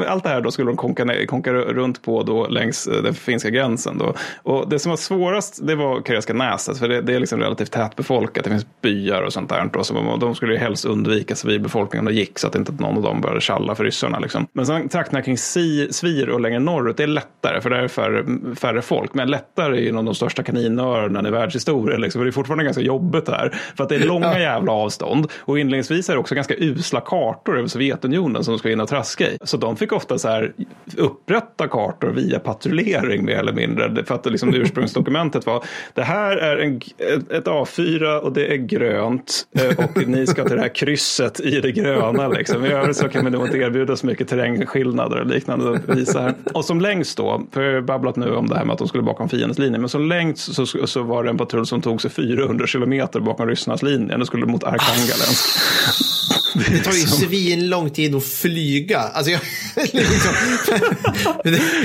Allt det här då skulle de konka, konka runt på då längs eh, den finska gränsen. Då. Och det som var svårast det var Karelska näset. För det, det är liksom relativt tätbefolkat. Det finns byar och sånt där. Då, så de skulle ju helst undvika civilbefolkningen och gick så att inte någon av dem började tjalla för ryssarna. Liksom. Men sen trakterna kring Svir och längre norrut, det är lättare för där är färre, färre folk. Men lättare är ju en av de största kaninöronen i världshistorien. Liksom. För det är fortfarande ganska jobbigt här. För att det är långa jävla avstånd. Och inledningsvis är det också ganska usla kartor över Sovjetunionen som de ska in och traska i. Så de fick ofta så här upprätta kartor via patrullering mer eller mindre. För att liksom ursprungsdokumentet var det här är en, ett A4 och det är grönt eh, och ni ska till det här krysset i det gröna. Liksom. I övrigt så kan vi nog inte erbjuda så mycket terrängskillnader och liknande att visa här. Och som längst då, för jag har babblat nu om det här med att de skulle bakom fiendens linje, men som längst så, så var det en patrull som tog sig 400 kilometer bakom ryssarnas linje. Den skulle mot Arkhangelsk. Det tar ju svin lång tid att flyga. Alltså jag, liksom,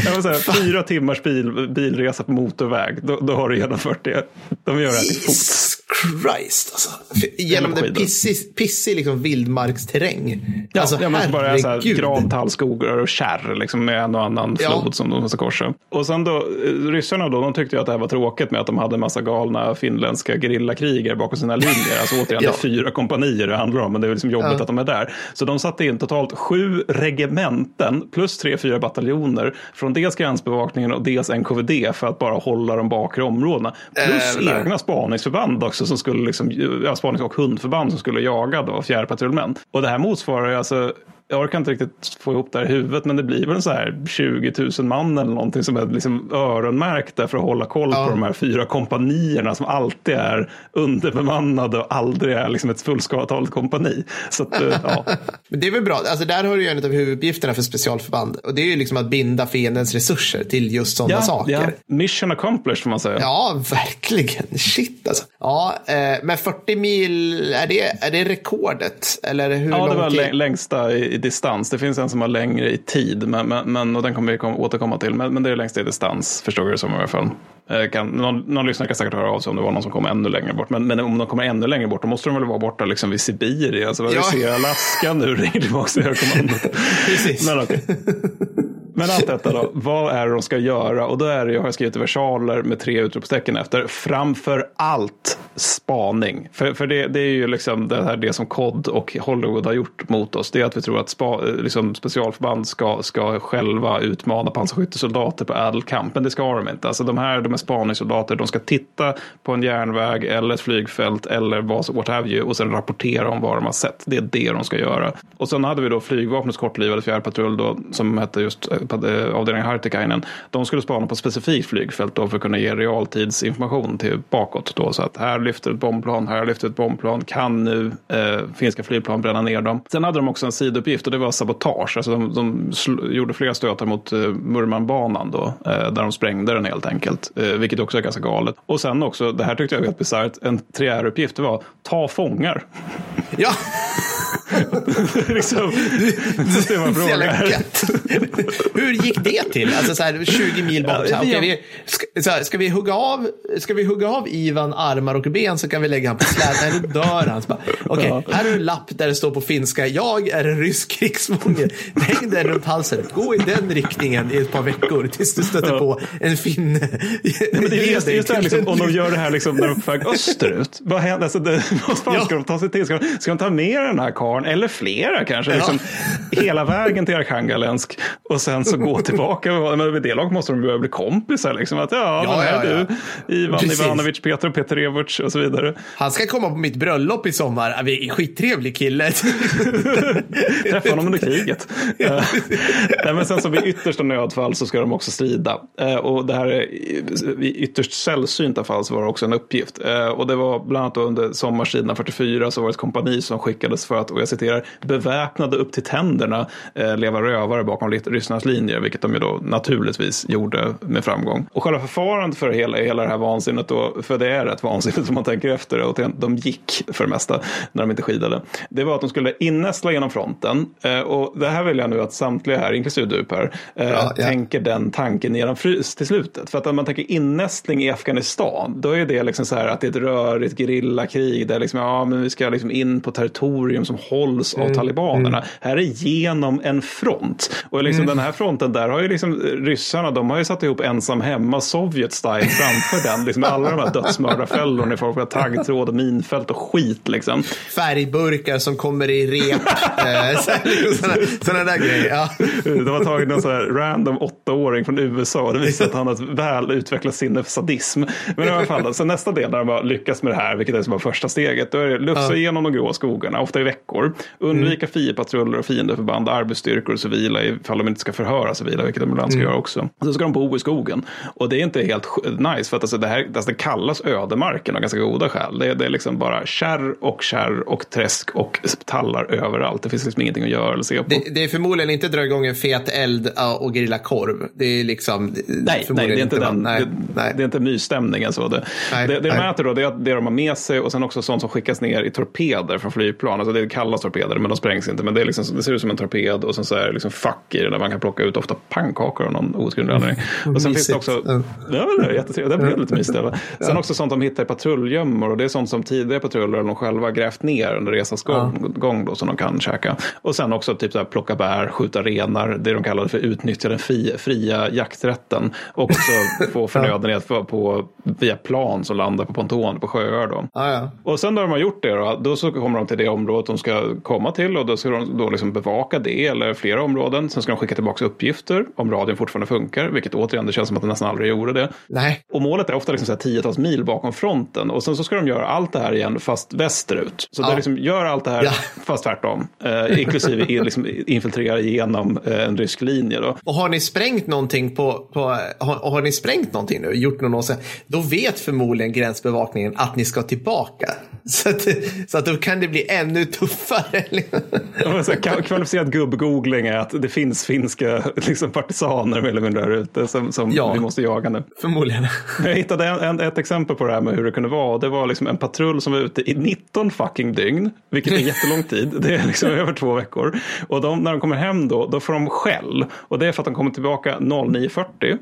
jag säga, fyra timmars bil, bilresa på motorväg, då, då har du genomfört det. De gör det här till fots. Christ alltså. Genom den pissig, pissig liksom vildmarksterräng. Ja, alltså, ja men bara så här, gran, tallskogar och kärr liksom, med en och annan Ja. flod som de måste korsa. Och sen då, eh, ryssarna då, de tyckte ju att det här var tråkigt med att de hade en massa galna finländska gerillakrigare bakom sina linjer. Alltså återigen, Ja. det är fyra kompanier det handlar om, men det är liksom jobbigt Ja. att de är där. Så de satte in totalt sju regementen plus tre, fyra bataljoner från dels gränsbevakningen och dels NKVD för att bara hålla de bakre områdena. Plus Jävlar. egna spaningsförband också som skulle liksom, ja, spanings och hundförband som skulle jaga då fjärrpatrullmän. Och det här motsvarar ju alltså jag orkar inte riktigt få ihop det här i huvudet, men det blir väl så här 20 000 man eller någonting som är liksom öronmärkta för att hålla koll på de här fyra kompanierna som alltid är underbemannade och aldrig är liksom ett fullskaligt kompani. Så att, eh, ja. Men det är väl bra. Alltså, där har du en av huvuduppgifterna för specialförband. Och det är ju liksom att binda fiendens resurser till just sådana saker. ja. Mission accomplished får man säga. Ja, verkligen. Shit alltså. Ja, eh, men 40 mil, är det, är det rekordet? Eller hur Ja, det var tid? längsta i, i distans. Det finns en som har längre i tid, men, men, och den kommer vi kom, återkomma till. Men, men det är längsta i distans, förstår jag det som i alla fall. Eh, Kan, någon, någon lyssnare kan säkert höra av sig om det var någon som kom ännu längre bort. Men, men om de kommer ännu längre bort, då måste de väl vara borta liksom vid Sibirien. Alltså, vad Ja. vi ser Alaska nu ringer tillbaka till högkommandot. Precis. Men okej. Men allt detta då, vad är det de ska göra? Och då är det, jag har skrivit i versaler med tre utropstecken efter, framför allt spaning. För, för det, det är ju liksom det, här, det som COD och Hollywood har gjort mot oss. Det är att vi tror att spa, liksom specialförband ska, ska själva utmana pansarskyttesoldater på ädel kamp. Men det ska de inte. Alltså de här de är spaningssoldater. De ska titta på en järnväg eller ett flygfält eller vad, what have you och sen rapportera om vad de har sett. Det är det de ska göra. Och sen hade vi då flygvapnets kortlivade fjärrpatrull då, som hette just eh, avdelningen Hartikainen. De skulle spana på ett specifikt flygfält då för att kunna ge realtidsinformation till bakåt. Då, så att här lyfter ett bombplan, här lyfter ett bombplan. Kan nu eh, finska flygplan bränna ner dem? Sen hade de också en sidouppgift och det var sabotage. Alltså de, de gjorde flera stötar mot eh, Murmanbanan då, eh, där de sprängde den helt enkelt. Eh, vilket också är ganska galet. Och sen också, det här tyckte jag var helt bisarrt, en triäruppgift det var ta fångar. Ja, liksom, ser man så jävla frågar. Hur gick det till? Alltså så här, 20 mil bort. Så här, Ja, okej, vi, ska, så här, ska, vi hugga av, ska vi hugga av Ivan armar och ben så kan vi lägga honom på. Nej, då dör han. Okej, Ja. här du en lapp där det står på finska. Jag är en rysk krigsfånge. Häng den runt halsen. Gå i den riktningen i ett par veckor tills du stöter Ja. på en finne. Men det är just, just det här, liksom, om de gör det här liksom, när de är på väg österut. Vad händer? Alltså, det, vad fan Ja. ska de ta sig till? Ska de, ska de ta med den här karln eller flera kanske? Liksom, Hela vägen till Arkhangalensk och sen så gå tillbaka. Men vid det laget måste de börja bli kompisar. Liksom. Att, ja, Ja, här ja, är ja. du, Ivan Precis. Ivanovic, Petro Petrevich och så vidare. Han ska komma på mitt bröllop i sommar. Ja, vi är Skittrevlig kille. Träffa honom under kriget. Eh, Nej, men sen så vid yttersta nödfall så ska de också strida. Eh, Och det här är i- i ytterst sällsynta fall så var det också en uppgift. Eh, Och det var bland annat under sommarsidan 44 så var det ett kompani som skickades för att, och jag citerar, beväpnade upp till tänderna leva rövare bakom lit- ryssarnas linjer, vilket de ju då naturligtvis gjorde med framgång. Och själva förfarandet för hela, hela det här vansinnet då, för det är rätt vansinnigt om man tänker efter, och de gick för det mesta när de inte skidade. Det var att de skulle innästla genom fronten. Eh, Och det här vill jag nu att samtliga här, inklusive du Per, eh, Ja, ja. tänker den tanken genom frys till slutet. För att om man tänker innästling i Afghanistan, då är det liksom så här att det är ett rörigt gerillakrig där liksom, ja, men vi ska liksom in på territorium som hålls Mm, av talibanerna. Här är genom en front. Och liksom Mm. den här fronten där har ju liksom ryssarna, de har ju satt ihop ensam hemma, Sovjet style framför den. Liksom alla de här dödsmördarfällorna i form av taggtråd och minfält och skit liksom. Färgburkar som kommer i rep. eh, så här, såna, såna där grejer. Ja. De har tagit någon sån här random åttaåring från USA och det visar att han har ett väl utvecklat sinne för sadism. Men i alla fall, så nästa del när de har lyckats med det här, vilket är som var första steget, då är det lufsa igenom de grå skogarna, ofta i veckor, undvika Mm. fiendepatruller och fiendeförband, arbetsstyrkor och civila ifall de inte ska förhöra civila, vilket de ibland ska Mm. göra också. Så ska de bo i skogen. Och det är inte helt nice, för att alltså det här alltså det kallas ödemarken av ganska goda skäl. Det är, det är liksom bara kärr och kärr och träsk och tallar överallt. Det finns liksom ingenting att göra eller se på. Det, det är förmodligen inte dra igång en fet eld och grilla korv. Det är liksom... Nej, nej, det är inte den. Nej, det, nej. det är inte mysstämningen. Så det, Nej, det, det de nej. mäter då, det är att det de har med sig och sen också sånt som skickas ner i torpeder från flygplan. Alltså det kallas torpeder, men de sprängs inte. Men det, är liksom, det ser ut som en torped och sen så är det liksom fack i det där man kan plocka ut ofta pannkakor av någon outgrundlig anledning. Och sen finns det också, Ja. det är jättetrevligt, det blir lite mysigt. Sen också sånt de hittar i patrullgömmor och det är sånt som tidigare patruller eller de själva grävt ner under resans gång, gång då, som de kan käka. Och sen också typ så här, plocka bär, skjuta renar, det de kallade för utnyttja den fri, fria jakträtten. Och också få förnödenhet på, på, via plan som landar på ponton på sjöar. Då. Ja, ja. Och sen när de har gjort det då, då så kommer de till det området de ska komma till och då ska de då liksom bevaka det eller flera områden. Sen ska de skicka tillbaka uppgifter om radion fortfarande funkar, vilket återigen det känns som att den nästan aldrig gjorde det. Nej. Och målet är ofta liksom så här tiotals mil bakom fronten och sen så ska de göra allt det här igen fast västerut. Så Ja. det liksom, gör allt det här Ja. fast tvärtom, eh, inklusive liksom, infiltrera igenom eh, en rysk linje. Då. Och har ni sprängt någonting på, på har, och har ni sprängt någonting nu, gjort någon åsikt, då vet förmodligen gränsbevakningen att ni ska tillbaka. Så att, så att då kan det bli ännu tuffare. Ja, men så här, kva- Kvalificerad gubb-googling är att det finns finska liksom, partisaner mer eller mindre där ute som, som Ja. vi måste jaga nu. förmodligen. Jag hittade en, en, ett exempel på det här med hur det kunde vara. Det var liksom en patrull som var ute i 19 fucking dygn, vilket är jättelång tid. Det är liksom över två veckor. Och de, när de kommer hem då, då får de skäll. Och det är för att de kommer tillbaka 09.40.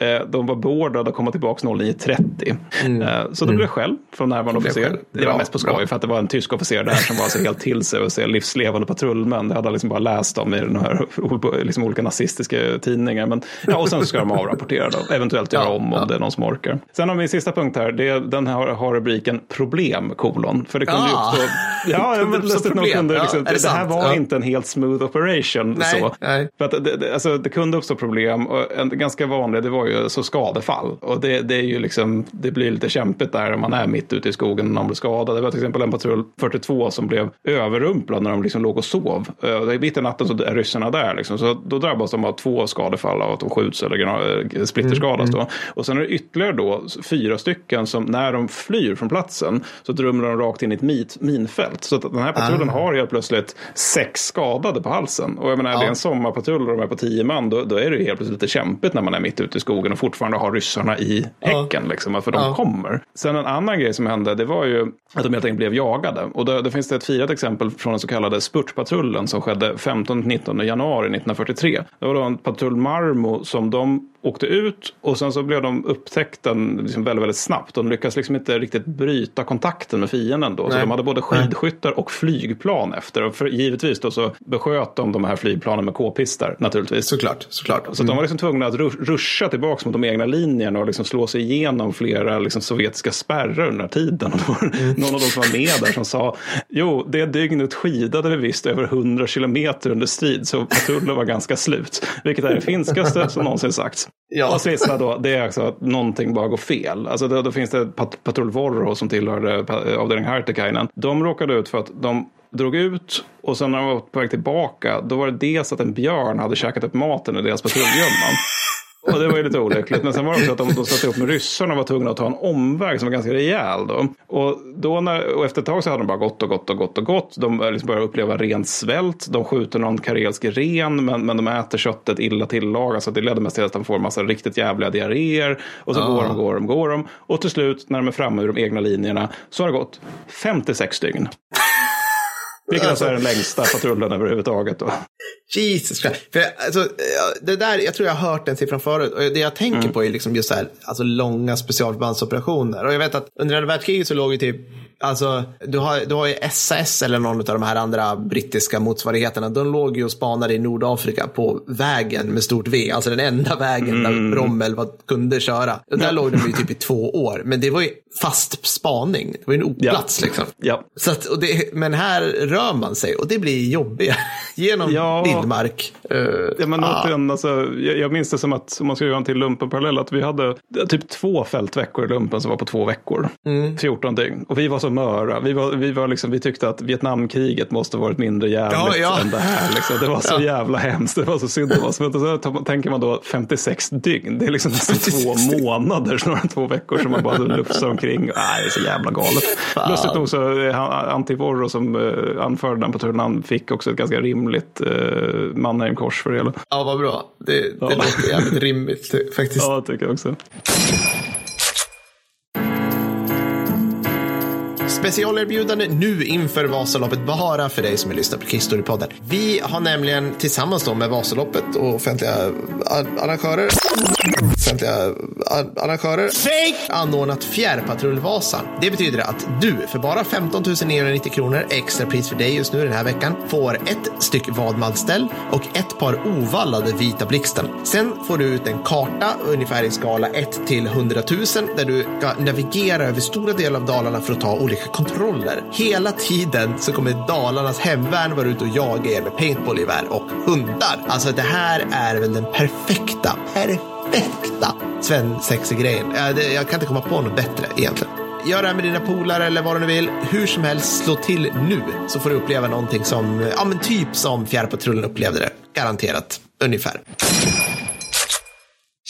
Eh, de var beordrade att komma tillbaka 09.30. Eh, så det blev skäll från närvarande officer. Det var Bra, mest på bra. skoj för att det var en tysk officer där som var så helt till sig och se livslevande patrullmän. Det hade han liksom bara läst om i den här, liksom olika nazistiska tidningar. Men, ja, och sen så ska de avrapportera då, eventuellt göra Ja, om om ja. det är någon som orkar. Sen har vi min sista punkt här, det den här har rubriken problem, kolon. För det kunde ju Ah. uppstå... Ja, men lustigt nog kunde det liksom, det det, här var inte en helt smooth operation. Nej, så. nej. För att det, det, alltså, det kunde uppstå problem och en ganska vanlig det var ju så skadefall. Och det, det är ju liksom, det blir lite kämpigt där om man är mitt ute i skogen och någon blir skadad. Det var till exempel en patrull 42 som blev överrumplad när de liksom låg och sov. Eh, och Mitt i natten så är ryssarna där liksom. Så då drabbas de av två skadefall av att de skjuts eller eh, splitterskadas då. Och sen är det ytterligare då fyra stycken som när de flyr från platsen så drömmer de rakt in i ett mit, minfält. Så att den här patrullen har helt plötsligt sex skadade på halsen. Och jag menar, är det Ja. en sommarpatrull och de är på tio man, då, då är det helt plötsligt lite kämpigt när man är mitt ute i skogen och fortfarande har ryssarna i häcken, liksom, för de Ja. kommer. Sen en annan grej som hände, det var ju att de helt enkelt blev jagade. Och då, då finns det ett firat exempel från den så kallade spurtpatrullen som skedde 15-19 januari 1943. Det var då en patrull Marmo som de åkte ut och sen så blev de upptäckta liksom väldigt, väldigt snabbt. De lyckades liksom inte riktigt bryta kontakten med fienden då. Så Nej. de hade både skidskyttar och flygplan efter. Och för, givetvis då så besköt de de här flygplanen med k-pistar naturligtvis. Såklart, såklart. Så att de var liksom tvungna att ru- ruscha tillbaka mot de egna linjerna och liksom slå sig igenom flera liksom sovjetiska spärrar under den här tiden. Det någon av de som var med där som sa, jo, det dygnet skidade vi visst över 100 kilometer under strid, så patrullen var ganska slut. Vilket är det finskaste som någonsin sagts. Ja. Och sista då, det är alltså att någonting bara går fel. Alltså då, då finns det pat- patrull Vorro som tillhörde eh, avdelning Hertekainen. De råkade ut för att de drog ut och sen när de var på väg tillbaka, då var det dels att en björn hade käkat upp maten i deras patrullgömma. Och det var ju lite olyckligt. Men sen var det också att de, de satte upp med ryssarna och var tvungna att ta en omväg som var ganska rejäl. Då. Och, då när, och efter ett tag så hade de bara gått och gått och gått och gått. De eh, liksom började uppleva ren svält. De skjuter någon karelsk ren men, men de äter köttet illa tillagat. Så det ledde mest till att de får en massa riktigt jävliga diarréer. Och så Ah. går de, går de, går de. Och till slut när de är framme ur de egna linjerna så har det gått 56 dygn. Vilket alltså är den längsta patrullen överhuvudtaget. Då. Jesus Christ. För, alltså, det där, jag tror jag har hört den siffran förut. Och det jag tänker på är liksom just så här, alltså långa specialförbandsoperationer. Och jag vet att under andra världskriget så låg ju typ, alltså du har, du har ju SAS eller någon av de här andra brittiska motsvarigheterna. De låg ju och spanade i Nordafrika på vägen med stort V. Alltså den enda vägen där Rommel var, kunde köra. Och där låg de ju typ i två år. Men det var ju fast spaning. Det var ju en oplats liksom. Ja. Så att, och det, men här rör man sig och det blir jobbigare. Genom Ja. vildmark. Eh, Ja, men ah. återigen, alltså, jag, jag minns det som att, om man ska göra en till lumpenparallell, att vi hade typ två fältveckor i lumpen som var på två veckor. Mm. 14 dygn. Och vi var så möra. Vi, var, vi, var liksom, vi tyckte att Vietnamkriget måste varit mindre jävligt Ja, ja. än det här. Liksom. Det var så jävla hemskt. Det var så synd om oss. Men så tänker man då 56 dygn. Det är liksom nästan två månader snarare två veckor som man bara lufsar omkring. Nej, det är så jävla galet. Fan. Lustigt nog så eh, Antivorro som eh, anförde den patrullen, han fick också ett ganska rimligt eh, Mannheim-kors för det hela. Ja, vad bra. Det, det Ja. låter jävligt rimligt faktiskt. Ja, det tycker jag också. Specialerbjudande nu inför Vasaloppet bara för dig som är lyssnar på Kristorypodden. Vi har nämligen tillsammans då med Vasaloppet och offentliga arrangörer offentliga arrangörer anordnat Fjärrpatrullvasan. Det betyder att du för bara 15 990 kronor extra pris för dig just nu den här veckan får ett styck vadmalställ och ett par ovallade vita blixten. Sen får du ut en karta ungefär i skala 1 till 100 000 där du ska navigera över stora delar av Dalarna för att ta olika kontroller. Hela tiden så kommer Dalarnas hemvärn vara ute och jaga er med paintballgevär och hundar. Alltså det här är väl den perfekta, perfekta svensexig-grejen. Jag, jag kan inte komma på något bättre egentligen. Gör det här med dina polare eller vad du vill. Hur som helst, slå till nu så får du uppleva någonting som, ja men typ som Fjärrpatrullen upplevde det. Garanterat, ungefär.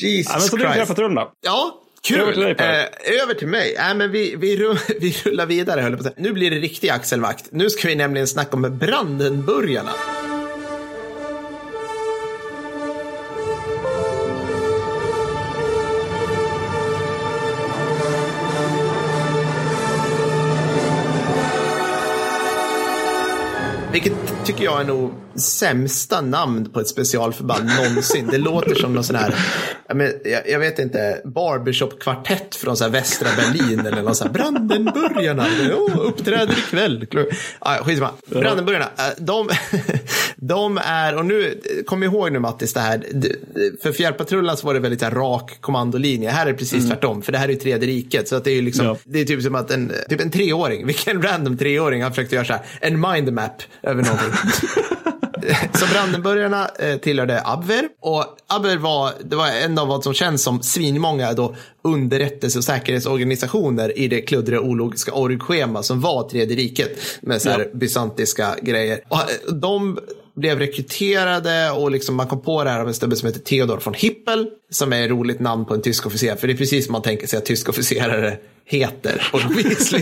Jesus Ja, men så det är Christ. Fjärrpatrullen då. Ja, kul. Över till dig. Eh, över till mig. Äh, men vi, vi, rull, vi rullar vidare. höll på att säga. Nu blir det riktig axelvakt. Nu ska vi nämligen snacka om Brandenburgarna. Vilket tycker jag är nog sämsta namn på ett specialförband någonsin. Det låter som någon sån här, jag, vet inte, barbershop-kvartett från så här västra Berlin eller någon sån här Brandenburgarna. Oh, uppträder ikväll. Ah, skitsamma. Brandenburgarna, eh, de, de är, och nu, kom ihåg nu Mattis det här, för Fjärrpatrullen så var det väldigt här, rak kommandolinje. Här är det precis tvärtom, för det här är ju tredje riket. Så att det är ju liksom, Ja. det är typ som att en, typ en treåring, vilken random treåring har försökt göra så här, en mindmap över någonting. Så Brandenburgarna eh, tillhörde Abwehr och Abwehr var, det var en av vad som känns som svinmånga då underrättelse och säkerhetsorganisationer i det kluddriga ologiska orgschema som var Tredje riket med så här Ja. bysantiska grejer. Och eh, de blev rekryterade och liksom man kom på det här av en snubbe som heter Theodor von Hippel som är ett roligt namn på en tysk officer. För det är precis som man tänker sig att tyska officerare heter. Liksom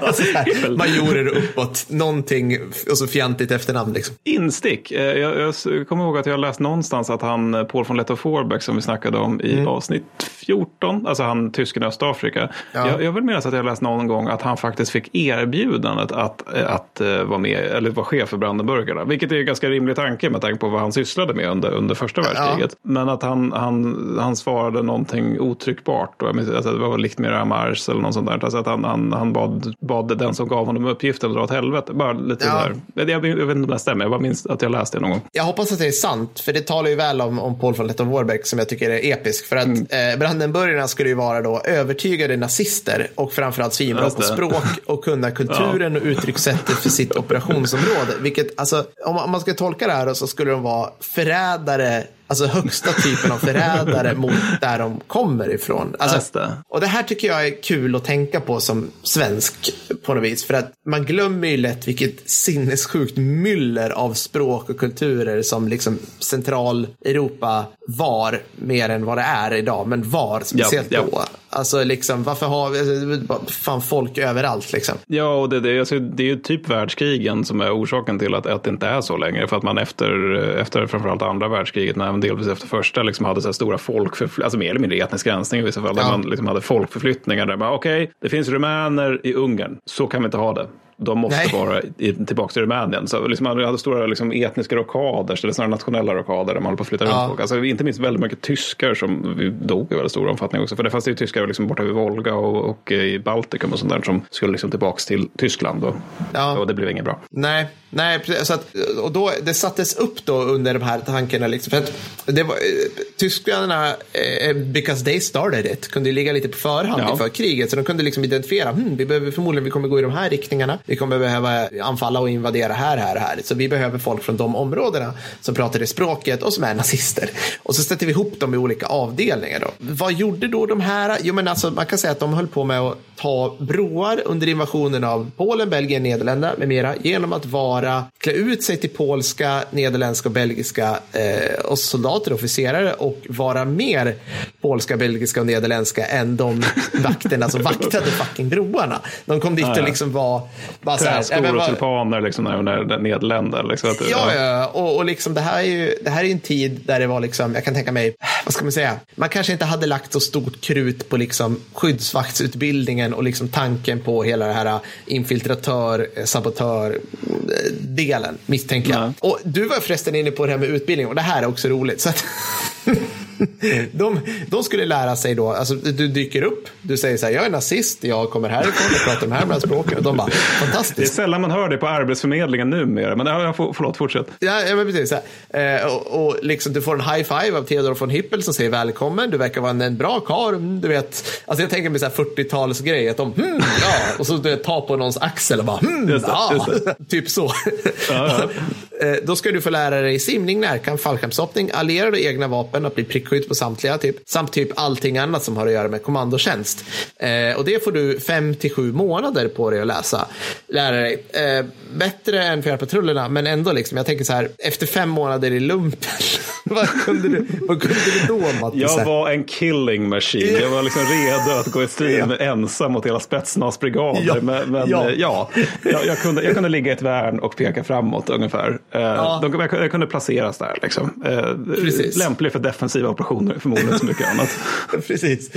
alltså, så här, majorer uppåt, någonting och så fjantigt efternamn liksom. Instick. Eh, Jag, jag kommer ihåg att jag läst någonstans att han, eh, Paul von Lettow Forbeck som vi snackade om i avsnitt 14, alltså han tysken i Östafrika. Ja. Jag, jag vill minnas att jag läst någon gång att han faktiskt fick erbjudandet att, eh, att, eh, vara med, eller vara chef för Brandenburgarna. Vilket är en ganska rimlig tanke med tanke på vad han sysslade med under, under första världskriget. Men att han, han, han svarade någonting otryckbart. Och jag minns, alltså det var likt med Ramars eller något sånt där. Alltså att han, han, han bad, bad den som gav honom uppgiften att dra åt helvete. Bara lite Ja. där. Jag, jag, vet inte om det stämmer, jag bara minns att jag läste det någon gång. Jag hoppas att det är sant, för det talar ju väl om, om Paul von Lettow Warbeck som jag tycker är episk. För att Mm. eh, Brandenburgarna skulle ju vara då övertygade nazister och framförallt svinbra på språk och kunna kulturen och uttryckssättet för sitt operationsområde. Vilket, alltså, om man- ska tolka det här så skulle de vara förrädare, alltså högsta typen av förrädare mot där de kommer ifrån. Alltså, det. och det här tycker jag är kul att tänka på som svensk på något vis. För att man glömmer ju lätt vilket sinnessjukt myller av språk och kulturer som liksom Centraleuropa var mer än vad det är idag. Men var speciellt Ja, ja. då. Alltså liksom, varför har vi, alltså, fan folk överallt liksom. Ja, och det, det, alltså, det är ju typ världskrigen som är orsaken till att, att det inte är så längre. För att man efter, efter framförallt andra världskriget, men även delvis efter första, liksom hade så här stora folkförflyttningar, alltså mer eller mindre etnisk rensning i vissa fall, där Ja. man liksom hade folkförflyttningar där man, okej, det finns rumäner i Ungern, så kan vi inte ha det. De måste Nej. vara i, tillbaka till Rumänien. Så liksom man hade stora liksom, etniska rockader, eller snarare nationella rockader där man håller på att flytta Ja. runt folk. Alltså, inte minst väldigt mycket tyskar som dog i väldigt stor omfattning också. För det fanns ju tyskar liksom borta vid Volga och, och i Baltikum och sånt där som skulle liksom tillbaka till Tyskland. Då. Ja. Och det blev inget bra. Nej, nej så att, och då, det sattes upp då under de här tankarna. Liksom, för att det var, eh, tyskarna, eh, because they started it, kunde ligga lite på förhand Ja. inför kriget. Så de kunde liksom identifiera, hmm, vi behöver förmodligen vi kommer gå i de här riktningarna. Vi kommer behöva anfalla och invadera här, här, här. Så vi behöver folk från de områdena som pratar det språket och som är nazister. Och så sätter vi ihop dem i olika avdelningar. Då. Vad gjorde då de här? Jo, men alltså, man kan säga att de höll på med att ta broar under invasionen av Polen, Belgien, Nederländerna med mera genom att vara, klä ut sig till polska, nederländska och belgiska eh, och soldater och officerare och vara mer polska, belgiska och nederländska än de vakterna som vaktade fucking broarna. De kom dit och liksom var... Bara så här, Träskor "Nej, men och tulpaner liksom när, när, när Nederländer. Liksom, att, Ja, ja. Och, och liksom det här är ju det här är en tid där det var liksom, jag kan tänka mig, vad ska man säga, man kanske inte hade lagt så stort krut på liksom skyddsvaktsutbildningen och liksom tanken på hela det här infiltratör, eh, sabotör eh, delen, misstänker jag. Nej. Och du var förresten inne på det här med utbildning och det här är också roligt. Så att de, de skulle lära sig då, alltså du dyker upp, du säger så här, jag är nazist, jag kommer härifrån, jag pratar de här med språken och de bara, Det är fantastiskt. sällan man hör det på Arbetsförmedlingen numera. Men ja, jag får, förlåt, fortsätt. Ja, men precis. Eh, och, och liksom, du får en high five av Theodor von Hippel som säger välkommen. Du verkar vara en, en bra karl. Du vet, alltså jag tänker mig så här 40-talsgrej. Att de, hmm, ja. Och så du vet, ta på någons axel och bara, hmm, Just det, ja. just typ så. Ja, Eh, Då ska du få lära dig simning, närkamp, fallskärmshoppning, allierade och egna vapen, att bli prickskytt på samtliga, typ, samt typ allting annat som har att göra med kommandotjänst. Eh, och det får du fem till sju månader på dig att läsa. Lära dig. Eh, bättre än fjärrpatrullerna, men ändå liksom, jag tänker så här, efter fem månader i lumpen, vad kunde du, vad kunde du då Mattis? Jag var en killing machine. Jag var liksom redo att gå i strid med ensam mot hela spetsnazbrigader. Ja. Men, men Ja. ja, jag, jag, kunde, jag kunde ligga i ett värn och peka framåt ungefär. Eh, de, jag, kunde placeras där. Liksom. Eh, lämplig för defensiva operationer förmodligen så mycket annat. Precis.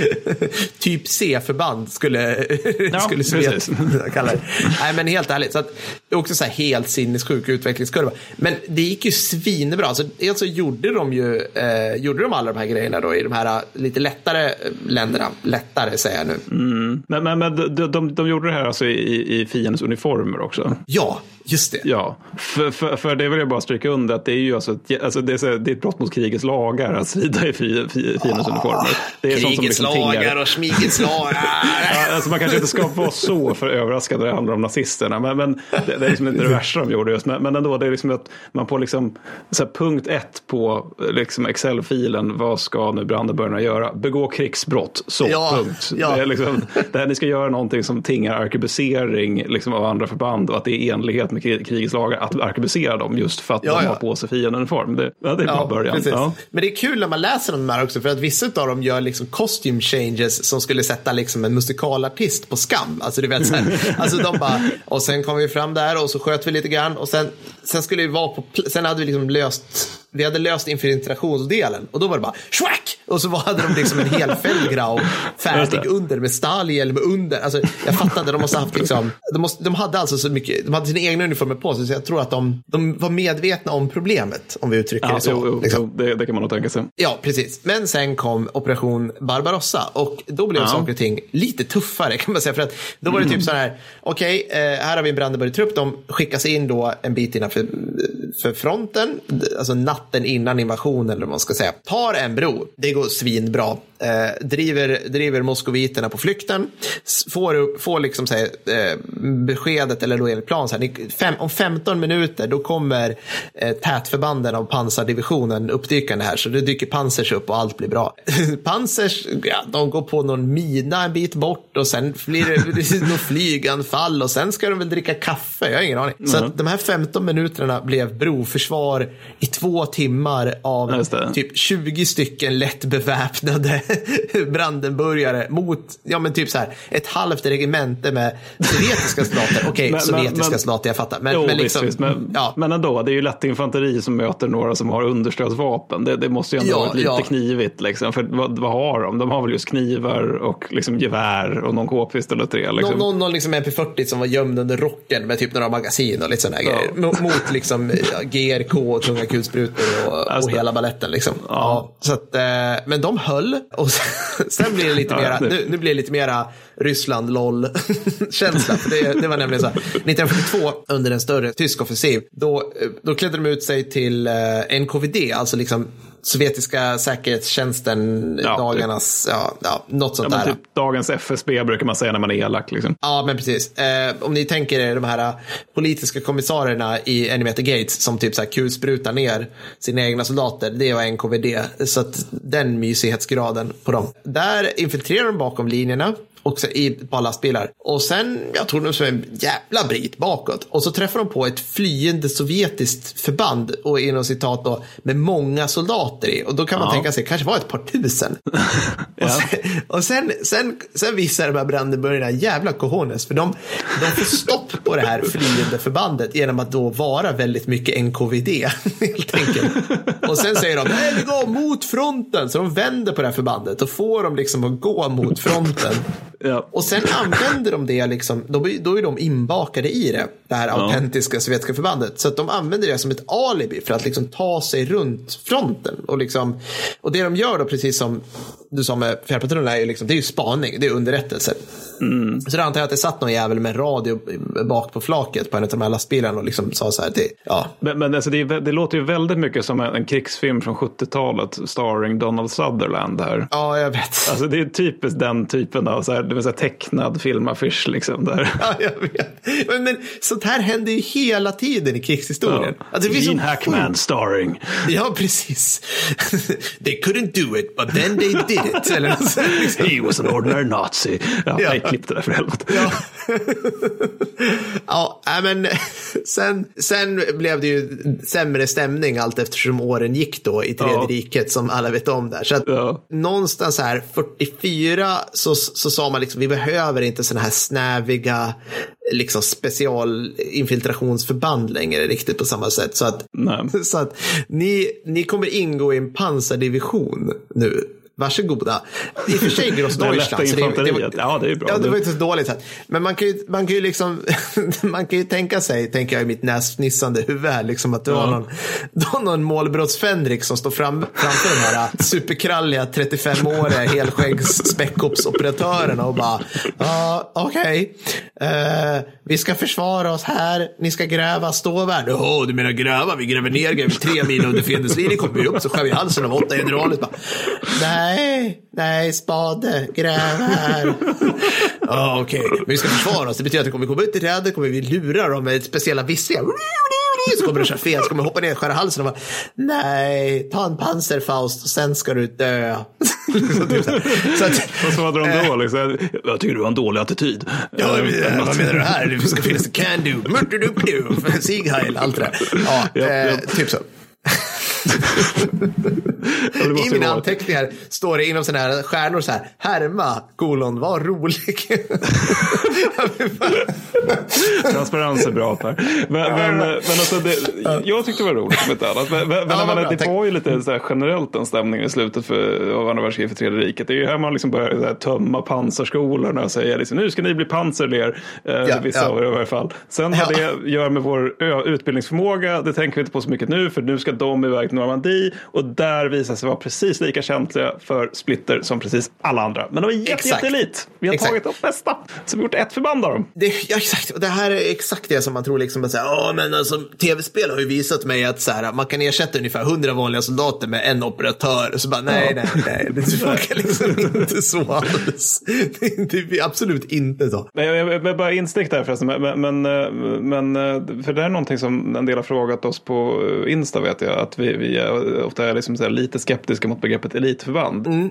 typ C-förband skulle, Ja, skulle. Sovjet kalla det. Nej, men helt ärligt. Så att, också så här helt sinnessjuk utvecklingskurva. Men det gick ju svinbra. Alltså, dels så gjorde de ju eh, gjorde de alla de här grejerna då i de här eh, lite lättare eh, länderna. Lättare säger jag nu. Men, men, men de, de, de gjorde det här alltså i, i fiendens uniformer också. Ja, just det. Ja, för, för, för det vill jag bara stryka under att det är ju alltså ett, alltså det är, det är ett brott mot krigets lagar att strida i fi- fi- fiendens uniformer. Det är Krigets liksom tingar- lagar och smigets lagar. Ja, alltså man kanske inte ska vara så för överraskad när det handlar om nazisterna. Men, men det, det är liksom inte det värsta de gjorde just. Men, men ändå, det är liksom att man på liksom, så punkt ett på liksom Excel-filen, vad ska nu brandarburgarna göra? Begå krigsbrott, så Ja, punkt. ja. Det är liksom, det här, ni ska göra någonting som tingar arkebusering liksom, av andra förband och att det är enlighet med kri- krigets lagar att arkebusera dem just för att Ja, de har på sig fiendeuniform. Det, det är bara början. precis. Ja. Men det är kul när man läser de här också för att vissa av dem gör liksom costume changes som skulle sätta liksom en musikalartist på skam. Alltså du vet så här, alltså de bara, och sen kom vi fram där och så sköt vi lite grann och sen, sen skulle vi vara på, sen hade vi liksom löst vi hade löst infiltrationsdelen och då var det bara schwack! Och så hade de liksom en hel Feldgrau färdig under med stallhjälm under. Alltså, jag fattade, de måste ha haft liksom, de, måste, de hade alltså så mycket, de hade sina egna uniformer på sig så jag tror att de, de var medvetna om problemet om vi uttrycker Ja, det så. jo, jo, liksom. det, det kan man nog tänka sig. Ja, precis. Men sen kom Operation Barbarossa och då blev Ja. saker och ting lite tuffare kan man säga. För att då var det typ så här, okej, eh, här har vi en Brandenburg-trupp, de skickas in då en bit innanför för fronten, alltså natten innan invasionen eller vad man ska säga. Tar en bro, det går svinbra. Eh, driver, driver moskoviterna på flykten, får, får liksom så här, eh, beskedet, eller då enligt plan, så här, ni, fem, om 15 minuter då kommer eh, tätförbanden av pansardivisionen uppdykande här, så det dyker pansers upp och allt blir bra. pansers, ja, de går på någon mina en bit bort och sen blir det, något flyganfall och sen ska de väl dricka kaffe, jag har ingen aning. Så att de här 15 minuterna blev broförsvar i två timmar av typ 20 stycken lätt beväpnade brandenburgare mot, ja men typ så här, ett halvt regemente med sovjetiska soldater. Okej, Men- sovjetiska men- soldater, jag fattar. Men, jo, men liksom, visst, men, ja. men ändå, det är ju lätt infanteri som möter några som har understödsvapen. Det, det måste ju ändå Ja, vara lite ja. knivigt. Liksom. För vad, vad har de? De har väl just knivar och liksom gevär och någon k-pist eller tre. Liksom. Någon, någon, liksom MP40 som var gömd under rocken med typ några magasin och lite sådana grejer. Mot, liksom ja, GRK och tunga kulsprutor och, Just och hela balletten. Liksom. Ja. så att, eh, men de höll och sen, sen blir det lite mera, nu, nu blir det lite mera Ryssland LOL-känsla. För det, det var nämligen så här, 1942 under en större tysk offensiv, då, eh, då klädde de ut sig till eh, NKVD, alltså liksom sovjetiska säkerhetstjänsten, Ja, dagarnas, ja, ja, något Ja, sånt men där. typ dagens FSB brukar man säga när man är elak. Liksom. Ja, men precis. Eh, om ni tänker er de här eh, politiska kommissarierna i Animator Gates som typ så här kulsprutar ner sina egna soldater. Det var NKVD. Så att den mysighetsgraden på dem. Där infiltrerar de bakom linjerna också i ett par lastbilar. Och sen, jag tog de som en jävla bit bakåt. Och så träffade de på ett flyende sovjetiskt förband, och inom citat då, med många soldater i. Och då kan man Ja. tänka sig, kanske var ett par tusen. Ja. Och sen, och sen, sen, sen visar de här brandenburgarna jävla cojones, för de, de får stopp på det här flyende förbandet genom att då vara väldigt mycket NKVD, helt enkelt. Och sen säger de, nej, vi går mot fronten, så de vänder på det här förbandet och får dem liksom att gå mot fronten. Ja. Och sen använder de det, liksom, då, då är de inbakade i det, det här autentiska sovjetiska förbandet. Så att de använder det som ett alibi för att liksom ta sig runt fronten. Och, liksom, och det de gör då, precis som du sa med fjärrpatrullen, är ju liksom, det är ju spaning, det är underrättelse. Så då antar jag att det satt någon jävel med radio bak på flaket på en av de här lastbilarna och liksom sa så här till, ja, Men, men alltså det, är det låter ju väldigt mycket som en, en krigsfilm från 70-talet starring Donald Sutherland här. ja jag vet. Alltså det är typiskt den typen av så här, det vill säga tecknad filmaffisch liksom. Där. Ja, jag vet. Men, men sånt här händer ju hela tiden i krigshistorien. Alltså, det finns Gene Hackman starring. Ja, precis. they couldn't do it, but then they did it. Eller sånt, liksom. He was an ordinary nazi. Ja, Ja. Nej, klipp det där för helvete. Ja, ja men sen, sen blev det ju sämre stämning allt eftersom åren gick då i Tredje Ja. riket som alla vet om där. Så att Ja. någonstans här 44 så, så sa man liksom vi behöver inte sådana här snäviga liksom specialinfiltrationsförband längre riktigt på samma sätt. Så att, Nej. så att ni, ni kommer ingå i en pansardivision nu. Varsågoda. I och för sig Det Grossdeutschland. så det- det var-. Ja, det är bra. Ja, det var inte så dåligt. Här. Men man kan ju, man kan ju liksom, man kan ju tänka sig, tänker jag i mitt näsfnissande huvud här, liksom att du har någon, du har någon målbrottsfänrik som står fram, framför de här superkralliga 35-åriga helskeggs-späckhoppsoperatörerna och bara, ja, okej, Eh, vi ska försvara oss här, ni ska gräva ståvärn. Jaha, du menar gräva? Vi gräver ner, gräver tre mil under fiendens linje, kommer vi upp så skär vi halsen av åtta generaler. Bara, nej, nej, spade, gräv här. Ja, okej, men vi ska försvara oss. Det betyder att om vi kommer ut i rädet kommer vi lura dem med speciella visslingar. Så kommer det köra fel, så kommer hoppa ner och skära halsen och bara, nej, ta en panserfaust och sen ska du dö. så, typ så, så att, Och så hade de då liksom, jag tycker du har en dålig attityd. Ja, Eh, men, vad menar du här? Det ska finnas can do, murder-do-do, Sieg Heil, allt det där. Ja, Ja, eh, ja. typ så. I mina anteckningar står det inom sådana här stjärnor så här, härma, kolon, var rolig. Transparens är bra Per. Men, men, men alltså det, jag tyckte det var roligt om inte annat. Men, men, Ja, men, det var ju lite så här generellt en stämning i slutet för, av andra världskriget för tredje riket. Det är ju här man liksom börjar här, tömma pansarskolorna och säga liksom, nu ska ni bli pansarler. Eh, vissa ja. av er i varje fall. Sen vad det gör med vår utbildningsförmåga, det tänker vi inte på så mycket nu för nu ska de iväg Normandie och där visar sig vara precis lika känsliga för splitter som precis alla andra. Men de är jätte, Exakt. jättelit. Vi har Exakt. tagit de bästa. Så vi har gjort ett förband av dem. Det, ja, exakt. Och det här är exakt det som man tror liksom att säga, ja men alltså tv-spel har ju visat mig att så här, man kan ersätta ungefär hundra vanliga soldater med en operatör. Och så bara, nej, nej, nej, det funkar liksom inte så alls. Det är, inte- det är absolut inte så. Nej, jag, jag, jag bara instick där förresten. Men, men, eh, men, eh, för det är någonting som en del har frågat oss på eh, Insta vet jag. Att vi, vi är, ofta är liksom så här lite skeptiska mot begreppet elitförband. Mm.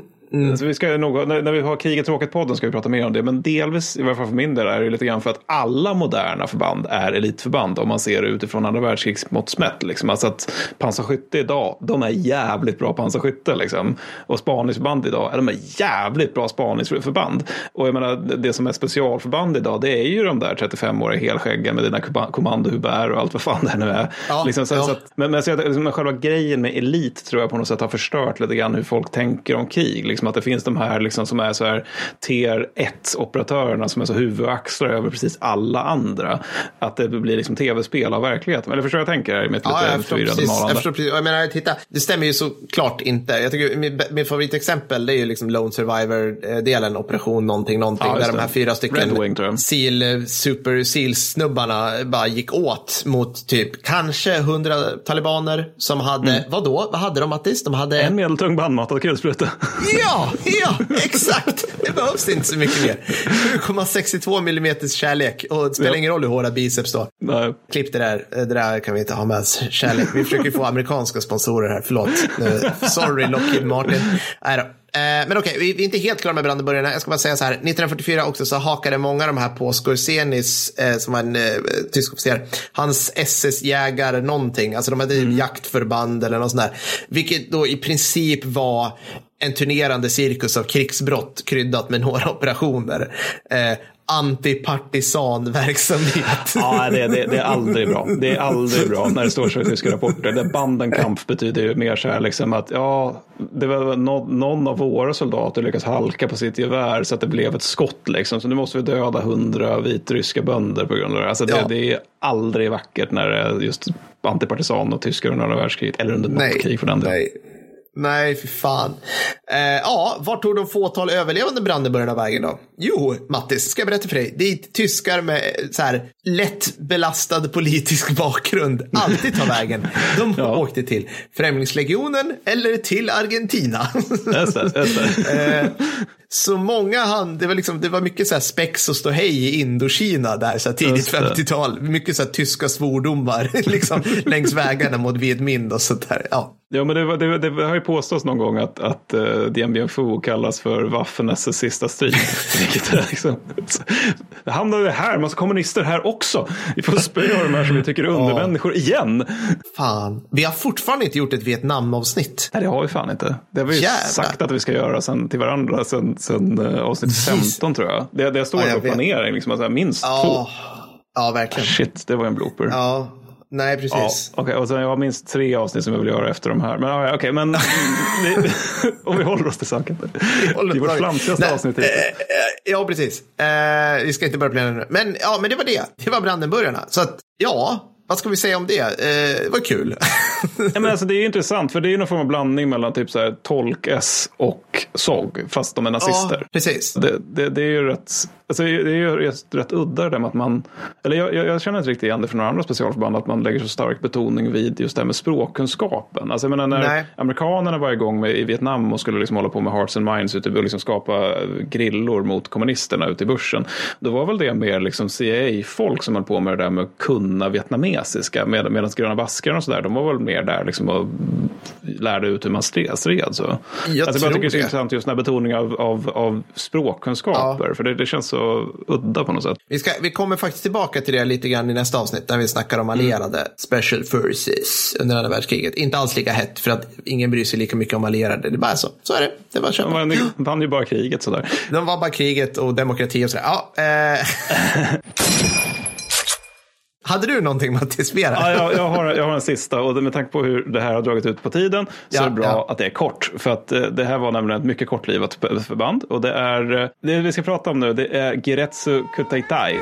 Så vi ska nog, när, när vi har kriget tråkigt-podden ska vi prata mer om det. Men delvis, i varje fall för min del, är det lite grann för att alla moderna förband är elitförband. Om man ser det utifrån andra världskrigsmått mätt. Liksom. Alltså att pansarskytte idag, de är jävligt bra pansarskytte. Liksom. Och spaningsförband idag, de är jävligt bra spaningsförband. Och jag menar, det som är specialförband idag, det är ju de där 35-åriga helskäggen med dina kommandohubär och allt vad fan det nu är. Ja, liksom, så, ja. så att, men, men så att, liksom, själva grejen med elit tror jag på något sätt har förstört lite grann hur folk tänker om krig. Liksom att det finns de här liksom, som är så här tier 1-operatörerna som är så huvudaxlar över precis alla andra. Att det blir liksom tv-spel av verkligheten. Eller förstår jag tänker i mitt Ja, jag lite förstår förvirrande precis. Jag förstår precis. Jag menar, titta, det stämmer ju såklart inte. Jag tycker min, min favoritexempel det är ju liksom Lone Survivor-delen, operation någonting, någonting. Ja, där de det. här fyra stycken Wing, jag. Seal, Super Seal-snubbarna bara gick åt mot typ kanske hundra talibaner som hade, vadå, vad hade de Mattis? De hade... Mm. En medeltung bandmatad kulspruta. Ja, ja, exakt. Det behövs inte så mycket mer. 7,62 millimeters kärlek och det spelar Ja. ingen roll hur hårda biceps då. Nej. Klipp det där. Det där kan vi inte ha med. Kärlek. Vi försöker få amerikanska sponsorer här. Förlåt. Sorry Lockheed Martin. Nej då. men okej, vi, vi, är inte helt klara med Brandenburgarna. Jag ska bara säga så här, 1944 också så hakade många av de här på Skorsenis, eh, som var en eh, tysk officer, hans SS-jägare någonting, alltså de hade mm. jaktförband eller något sånt där. Vilket då i princip var en turnerande cirkus av krigsbrott kryddat med några operationer. Eh, antipartisanverksamhet. Ja, det, det, det, är aldrig bra. Det är aldrig bra när det står så i tyska rapporter. Det Bandenkampf betyder ju mer så här liksom att ja, det var någon, någon av våra soldater lyckats halka på sitt gevär så att det blev ett skott liksom. Så nu måste vi döda hundra vitryska bönder på grund av det. Alltså det, ja. det är aldrig vackert när det är just antipartisan och tyskar under andra världskriget eller under något krig för den delen. Nej, för fan. Eh, ja, vart tog de fåtal överlevande Brandenburgarna vägen då? Jo, Mattis, ska jag berätta för dig. Det är tyskar med så här lätt belastad politisk bakgrund alltid tar vägen. De ja. åkte till Främlingslegionen eller till Argentina. Just det, just det. eh, så många han, det var, liksom, det var mycket så här spex och ståhej i Indokina där, så tidigt 50-tal. Mycket så här tyska svordomar liksom, längs vägarna mot Viet Minh och sånt där. Ja. Ja, men det, det, det, har ju påståtts någon gång att, att uh, Dien Bien Phu kallas för Waffen-SS sista strid. Vilket är liksom, det hamnade här, massa kommunister här också. Vi får spöa de här som vi tycker är undermänniskor igen. Fan, vi har fortfarande inte gjort ett Vietnam-avsnitt. Nej, det har vi fan inte. Det har vi Jävlar. sagt att vi ska göra sen till varandra sen, sen uh, avsnitt 15 tror jag. Det, det står ja, på planering, liksom, alltså, minst ja. två. Ja, verkligen. Shit, det var en blooper. Ja. Nej, precis. Ja, okay, och sen jag har minst tre avsnitt som jag vill göra efter de här. Men okej, okay, men om vi håller oss till saken. Det är vårt flamsigaste avsnitt. Äh, ja, precis. Vi ska inte börja planera nu. Men, ja, men det var det. Det var Brandenburgarna. Så att, ja, vad ska vi säga om det? Eh, vad kul. ja, men alltså, det är intressant för det är någon form av blandning mellan typ så här, tolk-S och SOG fast de är nazister. Ja, precis. Det, det, det är ju rätt Alltså, det är ju rätt udda det med att man, eller jag, jag, känner inte riktigt igen det från några andra specialförband, att man lägger så stark betoning vid just det här med språkkunskapen. Alltså jag menar när Nej. amerikanerna var igång med, i Vietnam och skulle liksom hålla på med hearts and minds ute och liksom skapa grillor mot kommunisterna ute i börsen. Då var väl det mer liksom CIA-folk som höll på med det där med att kunna vietnamesiska. Med, Medan gröna baskarna och sådär, de var väl mer där liksom och lärde ut hur man stred. Så. Jag, alltså, jag tycker det är så intressant just den här betoningen av, av, av språkkunskaper. Ja. För det, det känns så udda på något sätt. Vi, ska, vi kommer faktiskt tillbaka till det lite grann i nästa avsnitt när vi snackar om allierade mm. special forces under andra världskriget. Inte alls lika hett för att ingen bryr sig lika mycket om allierade. Det är bara så. Så är det. Det var. De vann ju bara kriget sådär. De var bara kriget och demokrati och sådär. Ja, eh. Hade du någonting Mattis mer? Ja, jag, jag, har, jag har en sista och med tanke på hur det här har dragit ut på tiden så ja, är det bra ja. att det är kort. För att eh, det här var nämligen ett mycket kortlivat förband och det är eh, det vi ska prata om nu det är Giretsu Kutaitai.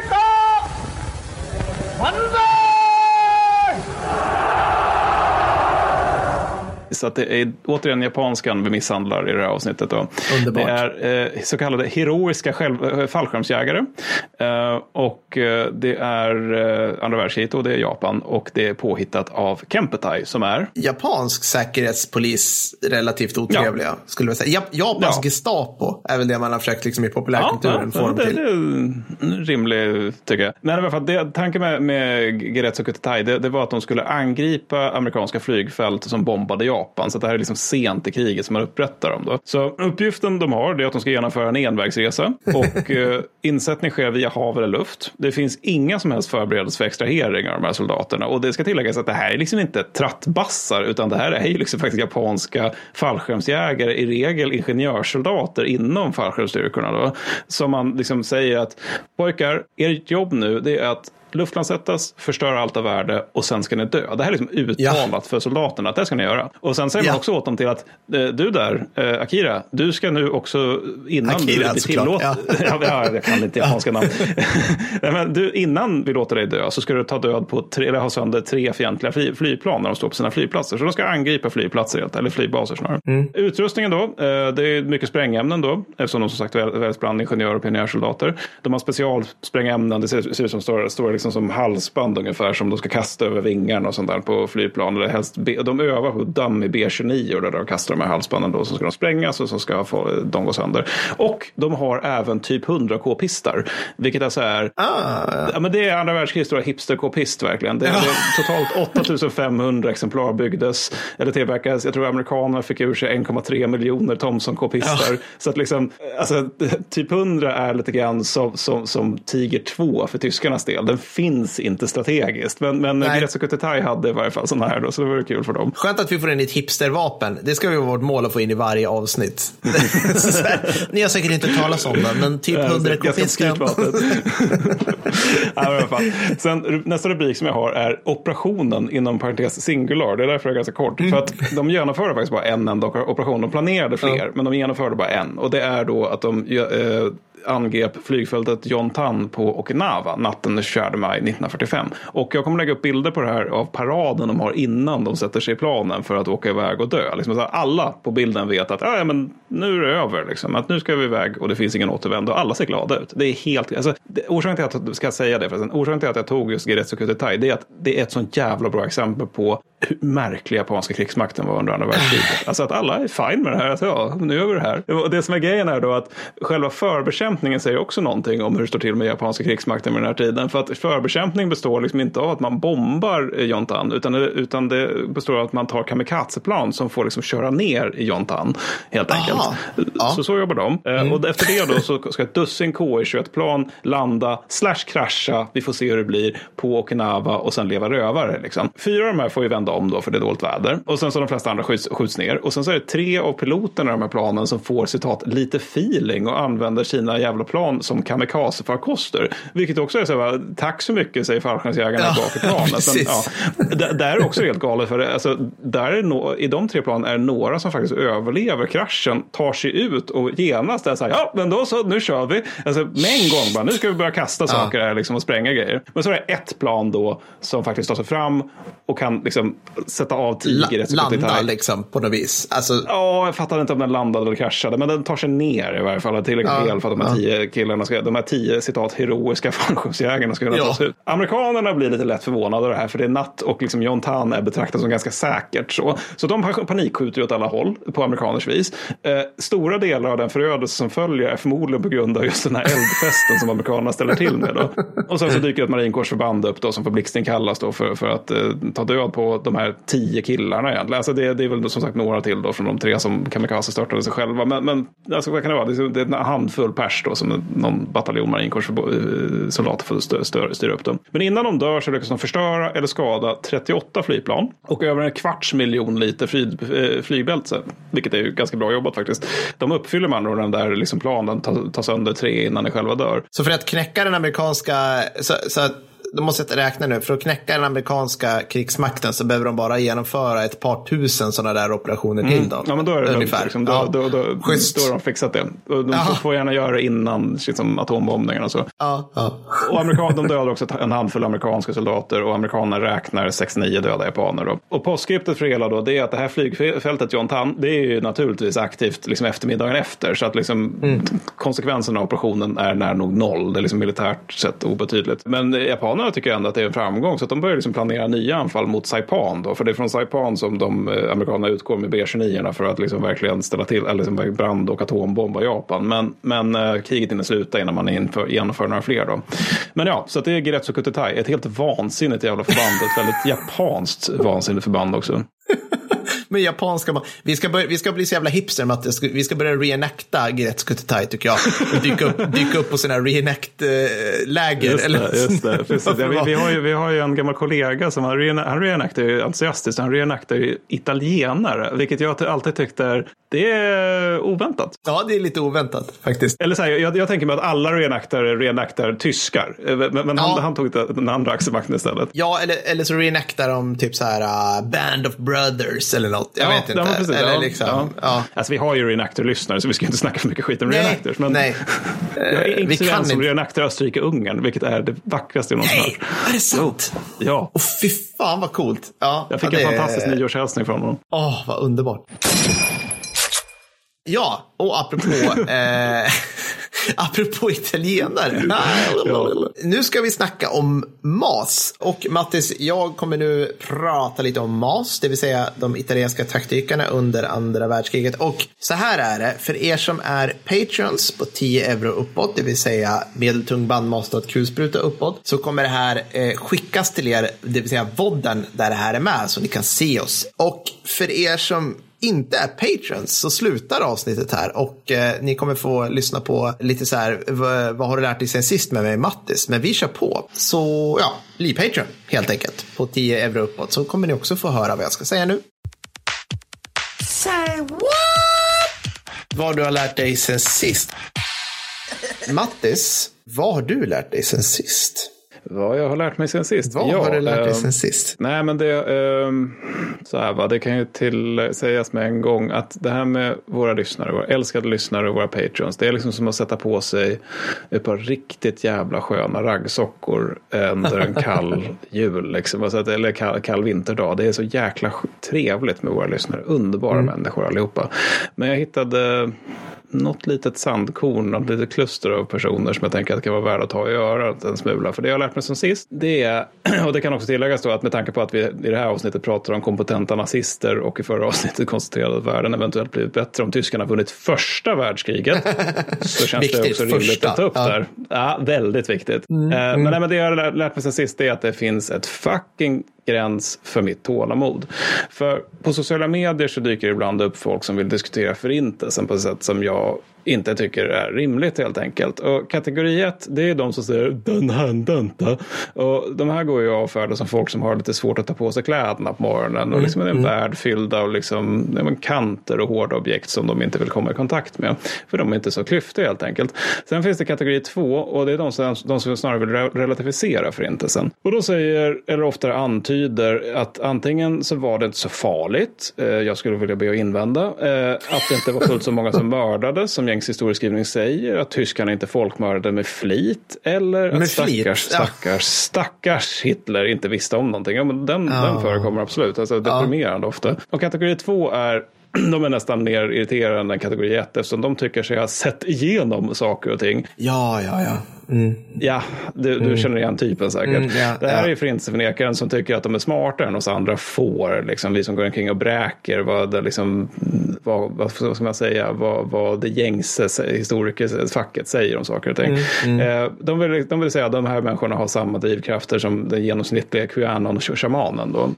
Så att det är återigen japanskan vi misshandlar i det här avsnittet. Då. Underbart. Det är eh, så kallade heroiska själv, eh, fallskärmsjägare. Eh, och eh, det är eh, andra världskriget och det är Japan. Och det är påhittat av Kempetai som är japansk säkerhetspolis relativt otrevliga. Ja. Skulle jag säga. Japansk ja. Gestapo är väl det man har försökt liksom, i populärkulturen ja, form det, till. Det är rimligt tycker jag. Men i alla fall, det, tanken med, med Geretsu Kutaitai det, det var att de skulle angripa amerikanska flygfält som bombade Japan Japan. Så det här är liksom sent i kriget som man upprättar dem. Då. Så uppgiften de har är att de ska genomföra en envägsresa. Och eh, insättning sker via hav eller luft. Det finns inga som helst förberedelser för extrahering av de här soldaterna. Och det ska tilläggas att det här är liksom inte trattbassar. Utan det här är ju liksom faktiskt japanska fallskärmsjägare. I regel ingenjörssoldater inom fallskärmsstyrkorna. Då, som man liksom säger att pojkar, ert jobb nu det är att luftlandsättas, förstöra allt av värde och sen ska ni dö. Det här är liksom uttalat ja. för soldaterna att det ska ni göra. Och sen säger ja. man också åt dem till att eh, du där, eh, Akira, du ska nu också innan Akira, du tillåter... Ja. ja, jag kan inte japanska namn. Men du, innan vi låter dig dö så ska du ta död på tre, eller ha sönder tre fientliga fly, flygplan när de står på sina flygplatser. Så de ska angripa flygplatser, eller flygbaser snarare. Mm. Utrustningen då, eh, det är mycket sprängämnen då, eftersom de som sagt väljs bland ingenjörer och pionjärsoldater. De har specialsprängämnen, det ser, ser ut som stora, stora liksom som halsband ungefär som de ska kasta över vingarna och sånt där på flygplan. Eller helst de övar på dummy B29 och där de kastar de här halsbanden då som ska de sprängas och så ska få, de gå sönder. Och de har även typ 100k-pistar. Vilket är så här, Ah, ja, men det är andra världskrigets stora hipster-k-pist verkligen. Det, det, totalt 8500 exemplar byggdes eller tillverkades. Jag tror amerikanerna fick ur sig 1,3 miljoner Thomson-k-pistar. Så att liksom, alltså, typ 100 är lite grann som, som, som Tiger 2 för tyskarnas del. Den finns inte strategiskt. Men, men. Gretz och Kutetai hade i varje fall sådana här då, så det var kul för dem. Skönt att vi får in ett hipstervapen. Det ska vara vårt mål att få in i varje avsnitt. Här, Ni har säkert inte talat om det, men typ 100 Ganska kopister. obskyrt vapen. ja, men i alla fall. Sen, nästa rubrik som jag har är operationen inom parentes singular. Det är därför det är ganska kort. För att de genomförde faktiskt bara en enda operation. De planerade fler, men de genomförde bara en. Och det är då att de eh, angrep flygfältet Yontan på Okinawa natten den 24 maj 1945. Och jag kommer lägga upp bilder på det här av paraden de har innan de sätter sig i planen för att åka iväg och dö. Liksom så alla på bilden vet att ah, ja, men nu är det över, liksom. att nu ska vi iväg och det finns ingen återvändo. Alla ser glada ut. Det är helt, alltså, det, orsaken till att jag ska säga det förresten, orsaken till att jag tog just Giretsu Kutetai, det är att det är ett sånt jävla bra exempel på hur märklig japanska krigsmakten var under andra världskriget. Alltså att alla är fine med det här, att ja, nu gör vi det här. Och det som är grejen är då att själva förbekämpningen säger också någonting om hur det står till med japanska krigsmakten med den här tiden. För att förbekämpning består liksom inte av att man bombar Jontan, utan, utan det består av att man tar kamikazeplan som får liksom köra ner i Jontan, helt Aha. enkelt. Ja. Så, så jobbar de. Eh, Och efter det då så ska ett dussin KI-21-plan landa, slash krascha, vi får se hur det blir, på Okinawa och sen leva rövare. Liksom. Fyra av de här får ju vända om då för det är dåligt väder. Och sen så de flesta andra skjuts, skjuts ner. Och sen så är det tre av piloterna i de här planen som får citat lite feeling och använder sina jävla plan som kamikazefarkoster. Vilket också är så här, tack så mycket säger fallskärmsjägarna Ja, bak i planet. Men, ja, där, är också helt galet. För det, alltså, där är no, I de tre planen är det några som faktiskt överlever kraschen, tar sig ut och genast är så här, ja men då så, nu kör vi. Alltså, med en gång bara, nu ska vi börja kasta saker här liksom, och spränga grejer. Men så är det ett plan då som faktiskt tar sig fram och kan liksom, sätta av rätt så landa liksom på något vis. Alltså, Ja, jag fattar inte om den landade eller kraschade, men den tar sig ner i varje fall tillräckligt Ja, hel för att de ja. Tio killarna, ska, de här tio citat heroiska fallskärmsjägarna ska kunna Ja. ta sig ut. Amerikanerna blir lite lätt förvånade av det här, för det är natt och liksom John Tan är betraktad som ganska säkert. Så, så de pan- panikskjuter ju åt alla håll på amerikaners vis. Eh, stora delar av den förödelse som följer är förmodligen på grund av just den här eldfesten som amerikanerna ställer till med. Då. Och sen så dyker ett marinkårsförband upp då som får blixtinkallas då för, för att eh, ta död på de här tio killarna egentligen. Alltså det, det är väl som sagt några till då från de tre som kamikaze störtade sig själva. Men, men alltså, vad kan det vara? Det är, det är en handfull pers då som någon bataljon marinkårssoldater eh, får styra upp dem. Men innan de dör så lyckas de förstöra eller skada 38 flygplan och över en kvarts miljon liter flyg, eh, flygbälte. Vilket är ju ganska bra jobbat faktiskt. De uppfyller med andra ord den där liksom planen, ta, ta sönder tre innan de själva dör. Så för att knäcka den amerikanska, så, så att, då måste räkna nu, för att knäcka den amerikanska krigsmakten så behöver de bara genomföra ett par tusen sådana där operationer till då. Mm. Ja, men då är det. Ungefär. Liksom. Då, ja. då, då, Schysst. då har de fixat det. De Jaha. får, gärna göra det innan liksom, atombombningarna och så. ja, ja. Och amerikan, de dödar också en handfull amerikanska soldater och amerikanerna räknar 69 döda japaner. Då. Och postskriptet för hela då, det är att det här flygfältet John Tan, det är ju naturligtvis aktivt liksom eftermiddagen efter. Så att liksom, konsekvenserna av operationen är nära nog noll. Det är liksom militärt sett obetydligt. Men japanerna tycker ändå att det är en framgång. Så att de börjar liksom planera nya anfall mot Saipan. Då, för det är från Saipan som de eh, amerikanerna utgår med B-29 för att liksom verkligen ställa till, eller liksom brand och atombomba Japan. Men, men eh, kriget hinner sluta innan man inför, genomför några fler. Då. Men ja, så att det är Giretsu Kutetai. Ett helt vansinnigt jävla förband. Ett väldigt japanskt vansinnigt förband också. Men japanska, man- vi ska, börja, vi ska bli så jävla hipster med att ska- vi ska börja reenacta Giretsu Kutetai tycker jag. Och dyka upp, dyka upp på här reenact-läger. Just det, just det. Precis. Ja, vi, vi, har ju, vi har ju en gammal kollega som han reenactar ju entusiastiskt. Han reenactar ju italienare, vilket jag alltid tyckte är, det är oväntat. Ja, det är lite oväntat faktiskt. Eller så här, jag, jag tänker mig att alla reenactare reenactar tyskar. Eh, Men, men han, Ja. han tog det- den andra axelmakten istället. Ja, eller, eller så reenactar de typ så här uh, Band of Brothers eller något. Jag vet inte. ja, precis. eller ja, liksom, ja. ja. Alltså vi har ju reenactor-lyssnare så vi ska inte snacka för mycket skit om Nej, reenactors. Men nej. jag är kan den som reenactar Österrike-Ungern, vilket är det vackraste jag någonsin Nej, hört. är det sant? Ja, Åh, fy fan vad coolt. Ja, jag fick ja, en fantastisk nyårshälsning från honom. Åh, vad underbart. Ja, och apropå... eh, Apropå italienare. Nu ska vi snacka om MAS. Och Mattis, jag kommer nu prata lite om MAS, det vill säga de italienska trackdykarna under andra världskriget. Och så här är det, för er som är patreons på 10 euro uppåt, det vill säga medeltung bandmaster och kulspruta uppåt, så kommer det här eh, skickas till er, det vill säga vodden där det här är med, så ni kan se oss. Och för er som inte är patrons så slutar avsnittet här och eh, ni kommer få lyssna på lite så här, vad, har du lärt dig sen sist med mig Mattis? Men vi kör på. Så ja, bli Patreon helt enkelt på 10 euro uppåt så kommer ni också få höra vad jag ska säga nu. Say what? Vad du har lärt dig sen sist. Mattis, vad har du lärt dig sen sist? Vad jag har lärt mig sen sist? Vad ja, har du lärt dig sen ehm, sist? Nej, men det, äh, så här, va, det kan ju till sägas med en gång att det här med våra lyssnare, våra älskade lyssnare och våra patreons, det är liksom som att sätta på sig ett par riktigt jävla sköna raggsockor under en kall jul, liksom, alltså, eller kall, kall vinterdag. Det är så jäkla trevligt med våra lyssnare, underbara mm. människor allihopa. Men jag hittade något litet sandkorn, något litet kluster av personer som jag tänker att det kan vara värda att ta i örat en smula. För det jag har lärt mig som sist, det är, och det kan också tilläggas då att med tanke på att vi i det här avsnittet pratar om kompetenta nazister och i förra avsnittet konstaterade att världen eventuellt blivit bättre om tyskarna vunnit första världskriget. så känns det också rimligt första. att ta upp ja. där. Ja, väldigt viktigt. Mm, eh, mm. Men, men det jag har lärt mig sen sist är att det finns ett fucking gräns för mitt tålamod. För på sociala medier så dyker det ibland upp folk som vill diskutera förintelsen på ett sätt som jag or inte tycker är rimligt helt enkelt. Och kategori 1, det är de som säger den hände inte. Och de här går ju att avfärda som folk som har lite svårt att ta på sig kläderna på morgonen. Och liksom mm. en värld fylld av liksom, ja, kanter och hårda objekt som de inte vill komma i kontakt med. För de är inte så klyftiga helt enkelt. Sen finns det kategori 2 och det är de som, de som snarare vill relativisera förintelsen. Och då säger, eller oftare antyder, att antingen så var det inte så farligt. Eh, jag skulle vilja be att invända. Eh, att det inte var fullt så många som mördades som gängs historieskrivning säger att tyskarna inte folkmördade med flit eller att med stackars, stackars, stackars Hitler inte visste om någonting. Ja, men den, ja. den förekommer absolut, alltså deprimerande ja. ofta. Och kategori två är de är nästan mer irriterande än kategori 1 eftersom de tycker sig ha sett igenom saker och ting. Ja, ja, ja. Mm. Ja, du, du mm. känner igen typen säkert. Mm, ja, det här ja. är förintelseförnekaren som tycker att de är smartare än oss andra får. Liksom, vi som går omkring och bräker vad liksom, vad, vad ska man säga, vad, vad det gängse historikerfacket säger om saker och ting. Mm, mm. Eh, de, vill, de vill säga att de här människorna har samma drivkrafter som den genomsnittliga Qanon-shamanen.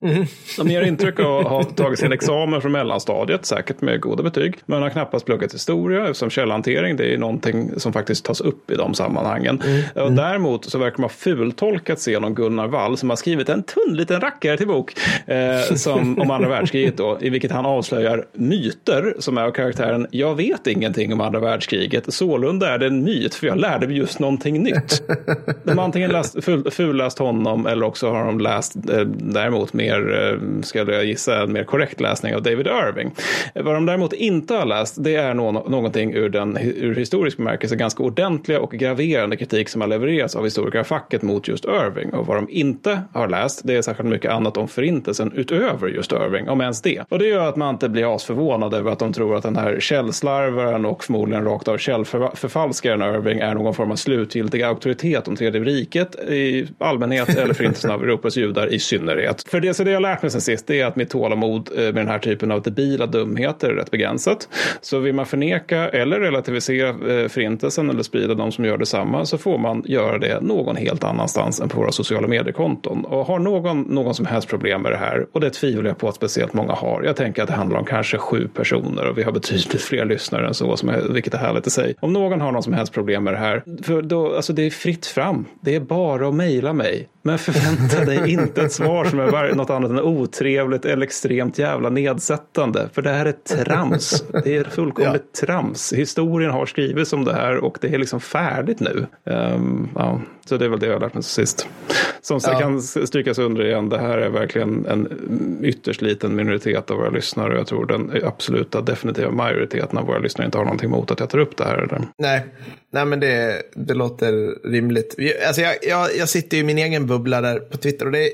De ger intryck av att ha tagit sin examen från mellanstadiet, säkert med goda betyg, men har knappast pluggat historia eftersom källhantering det är någonting som faktiskt tas upp i de sammanhangen. Mm. Och däremot så verkar man ha fultolkat scenen om Gunnar Wall som har skrivit en tunn liten rackare till bok eh, som, om andra världskriget då, i vilket han avslöjar myter som är av karaktären jag vet ingenting om andra världskriget, sålunda är det en myt för jag lärde mig just någonting nytt. De har antingen läst, ful, fulläst honom eller också har de läst eh, däremot mer, eh, ska jag gissa, en mer korrekt läsning av David Irving. Vad de däremot inte har läst det är no någonting ur den ur historisk bemärkelse ganska ordentliga och graverande kritik som har levererats av historikerfacket mot just Irving. Och vad de inte har läst, det är särskilt mycket annat om förintelsen utöver just Irving, om ens det. Och det gör att man inte blir asförvånad över att de tror att den här källslarvaren och förmodligen rakt av källförfalskaren Irving är någon form av slutgiltig auktoritet om tredje riket i allmänhet eller förintelsen av Europas judar i synnerhet. För det, så det jag har lärt mig sen sist det är att mitt tålamod eh, med den här typen av debila dumheter är rätt begränsat. Så vill man förneka eller relativisera eh, förintelsen eller sprida de som gör detsamma så får man göra det någon helt annanstans än på våra sociala mediekonton. Och har någon någon som helst problem med det här, och det tvivlar jag på att speciellt många har. Jag tänker att det handlar om kanske sju personer och vi har betydligt fler lyssnare än så, som är, vilket är härligt i sig. Om någon har någon som helst problem med det här, för då, alltså det är fritt fram. Det är bara att mejla mig. Men förvänta dig inte ett svar som är något annat än otrevligt eller extremt jävla nedsättande. För det här är trams. Det är fullkomligt ja. trams. Historien har skrivits om det här och det är liksom färdigt nu. Um, ja. Så det är väl det jag har lärt mig sist. Som ja. kan strykas under igen, det här är verkligen en ytterst liten minoritet av våra lyssnare. Och jag tror den absoluta definitiva majoriteten av våra lyssnare inte har någonting emot att jag tar upp det här. Eller? Nej, Nej men det, det låter rimligt. Alltså jag, jag, jag sitter i min egen bubbla där på Twitter och det,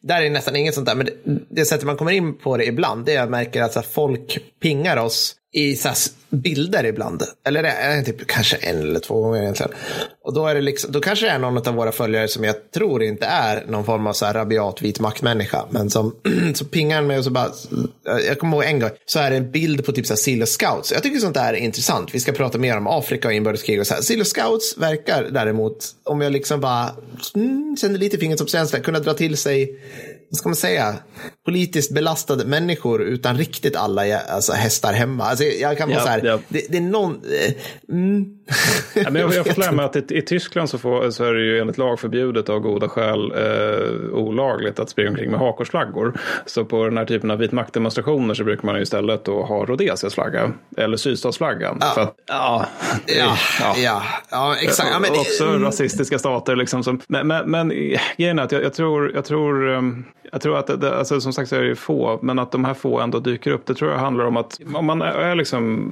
där är nästan inget sånt där. Men det, det sättet man kommer in på det ibland, det är att jag märker att folk pingar oss i så här bilder ibland. Eller det är typ kanske en eller två gånger egentligen. Och då, är det liksom, då kanske det är någon av våra följare som jag tror inte är någon form av så här rabiat vit maktmänniska. Men som så pingar han mig och så bara, jag kommer ihåg en gång, så är det en bild på typ så här Silo Scouts. Jag tycker sånt där är intressant. Vi ska prata mer om Afrika och inbördeskrig och så här. Silo Scouts verkar däremot, om jag liksom bara mm, känner lite fingertoppskänsla, kunna dra till sig vad ska man säga, politiskt belastade människor utan riktigt alla ja, alltså, hästar hemma. Alltså, jag kan vara Ja, så här, ja. det, det är någon... eh, Mm. Ja, men jag, jag fått lära inte. mig att i, i Tyskland så, får, så är det ju enligt lag förbjudet av goda skäl eh, olagligt att springa omkring med hakorsflaggor. Så på den här typen av vit maktdemonstrationer så brukar man ju istället då ha Rhodesias flagga eller sydstatsflaggan. Att, ja, det- Ja, ja, ja, exakt. Ja, men, också mm, rasistiska stater. Liksom som, men, men, men grejen är att jag, jag tror, jag tror, um, jag tror att det, alltså, som sagt så är det ju få, men att de här få ändå dyker upp. Det tror jag handlar om att om man är, liksom,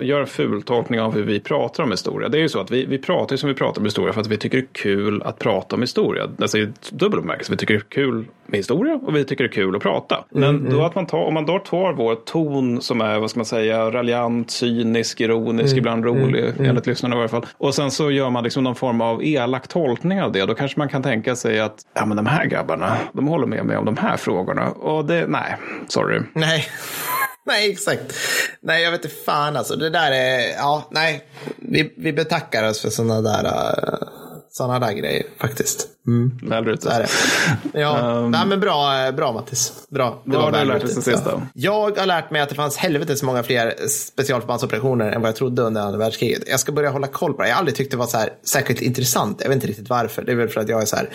gör en fultolkning av hur vi pratar om historia. Det är ju så att vi, vi pratar ju som vi pratar om historia för att vi tycker det är kul att prata om historia. Alltså i dubbel bemärkelse. Vi tycker det är kul med historia och vi tycker det är kul att prata. Men då att man tar, om man då tar vår ton som är, vad ska man säga, raljant, cynisk, ironisk, ibland rolig, enligt lyssnarna i varje fall. Och sen så gör man liksom någon form av elak tolkning av det. Då kanske man kan tänka sig att, ja men de här grabbarna, de håller med mig om de här frågorna. Och det, nej, sorry. Nej. Nej, exakt. Nej, jag vet inte fan alltså. Det där är, ja, nej. Vi, vi betackar oss för sådana där, uh, såna där grejer faktiskt. Mm, ute. så är det. Ja, Um, nej, men bra, bra Mattis. Bra. Det vad har du lärt dig sen sist då? Jag har lärt mig att det fanns helvetes många fler specialförbandsoperationer än vad jag trodde under andra världskriget. Jag ska börja hålla koll på det. Jag har aldrig tyckt det var så här särskilt intressant. Jag vet inte riktigt varför. Det är väl för att jag är så här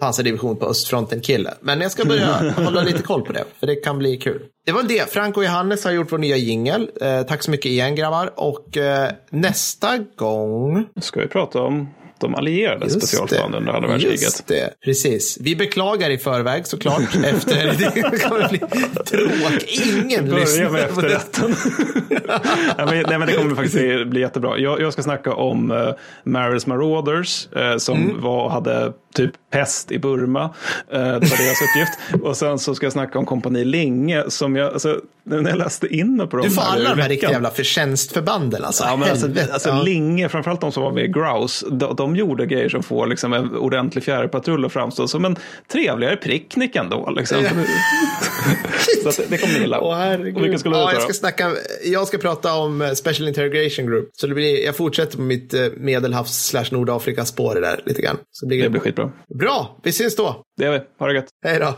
pansardivision på östfronten-kille. Men jag ska börja hålla lite koll på det, för det kan bli kul. Det var det. Frank och Johannes har gjort vår nya jingel. Eh, tack så mycket igen grabbar. Och eh, nästa gång Ska vi prata om de allierade Just under andra världskriget. Just det, precis. Vi beklagar i förväg såklart. efter det kommer bli tråkigt. Ingen lyssnar med på det. efterrätten. nej, men, det kommer faktiskt bli jättebra. Jag, jag ska snacka om uh, Maris Marauders uh, som Mm. var, hade typ pest i Burma. Uh, det var deras uppgift. Och sen så ska jag snacka om Kompani Linge som jag, alltså, när jag läste in på dem Du får alla de här riktiga jävla förtjänstförbanden alltså. Ja, men alltså, alltså Ja. Linge, framförallt de som var med i Grouse, de, de gjorde grejer som får liksom en ordentlig fjärrpatrull att framstå som en trevligare pricknick ändå. Liksom. så att det, det kommer ni gilla. Åh, Och vilka skulle du ja, jag, ska snacka, jag ska prata om eh, Special Interrogation Group. Så det blir, jag fortsätter på mitt eh, medelhavs slash Nordafrika spår där lite grann. Så blir Det blir skitbra. Bra, vi syns då. Det gör vi. Ha det gött. Hej då.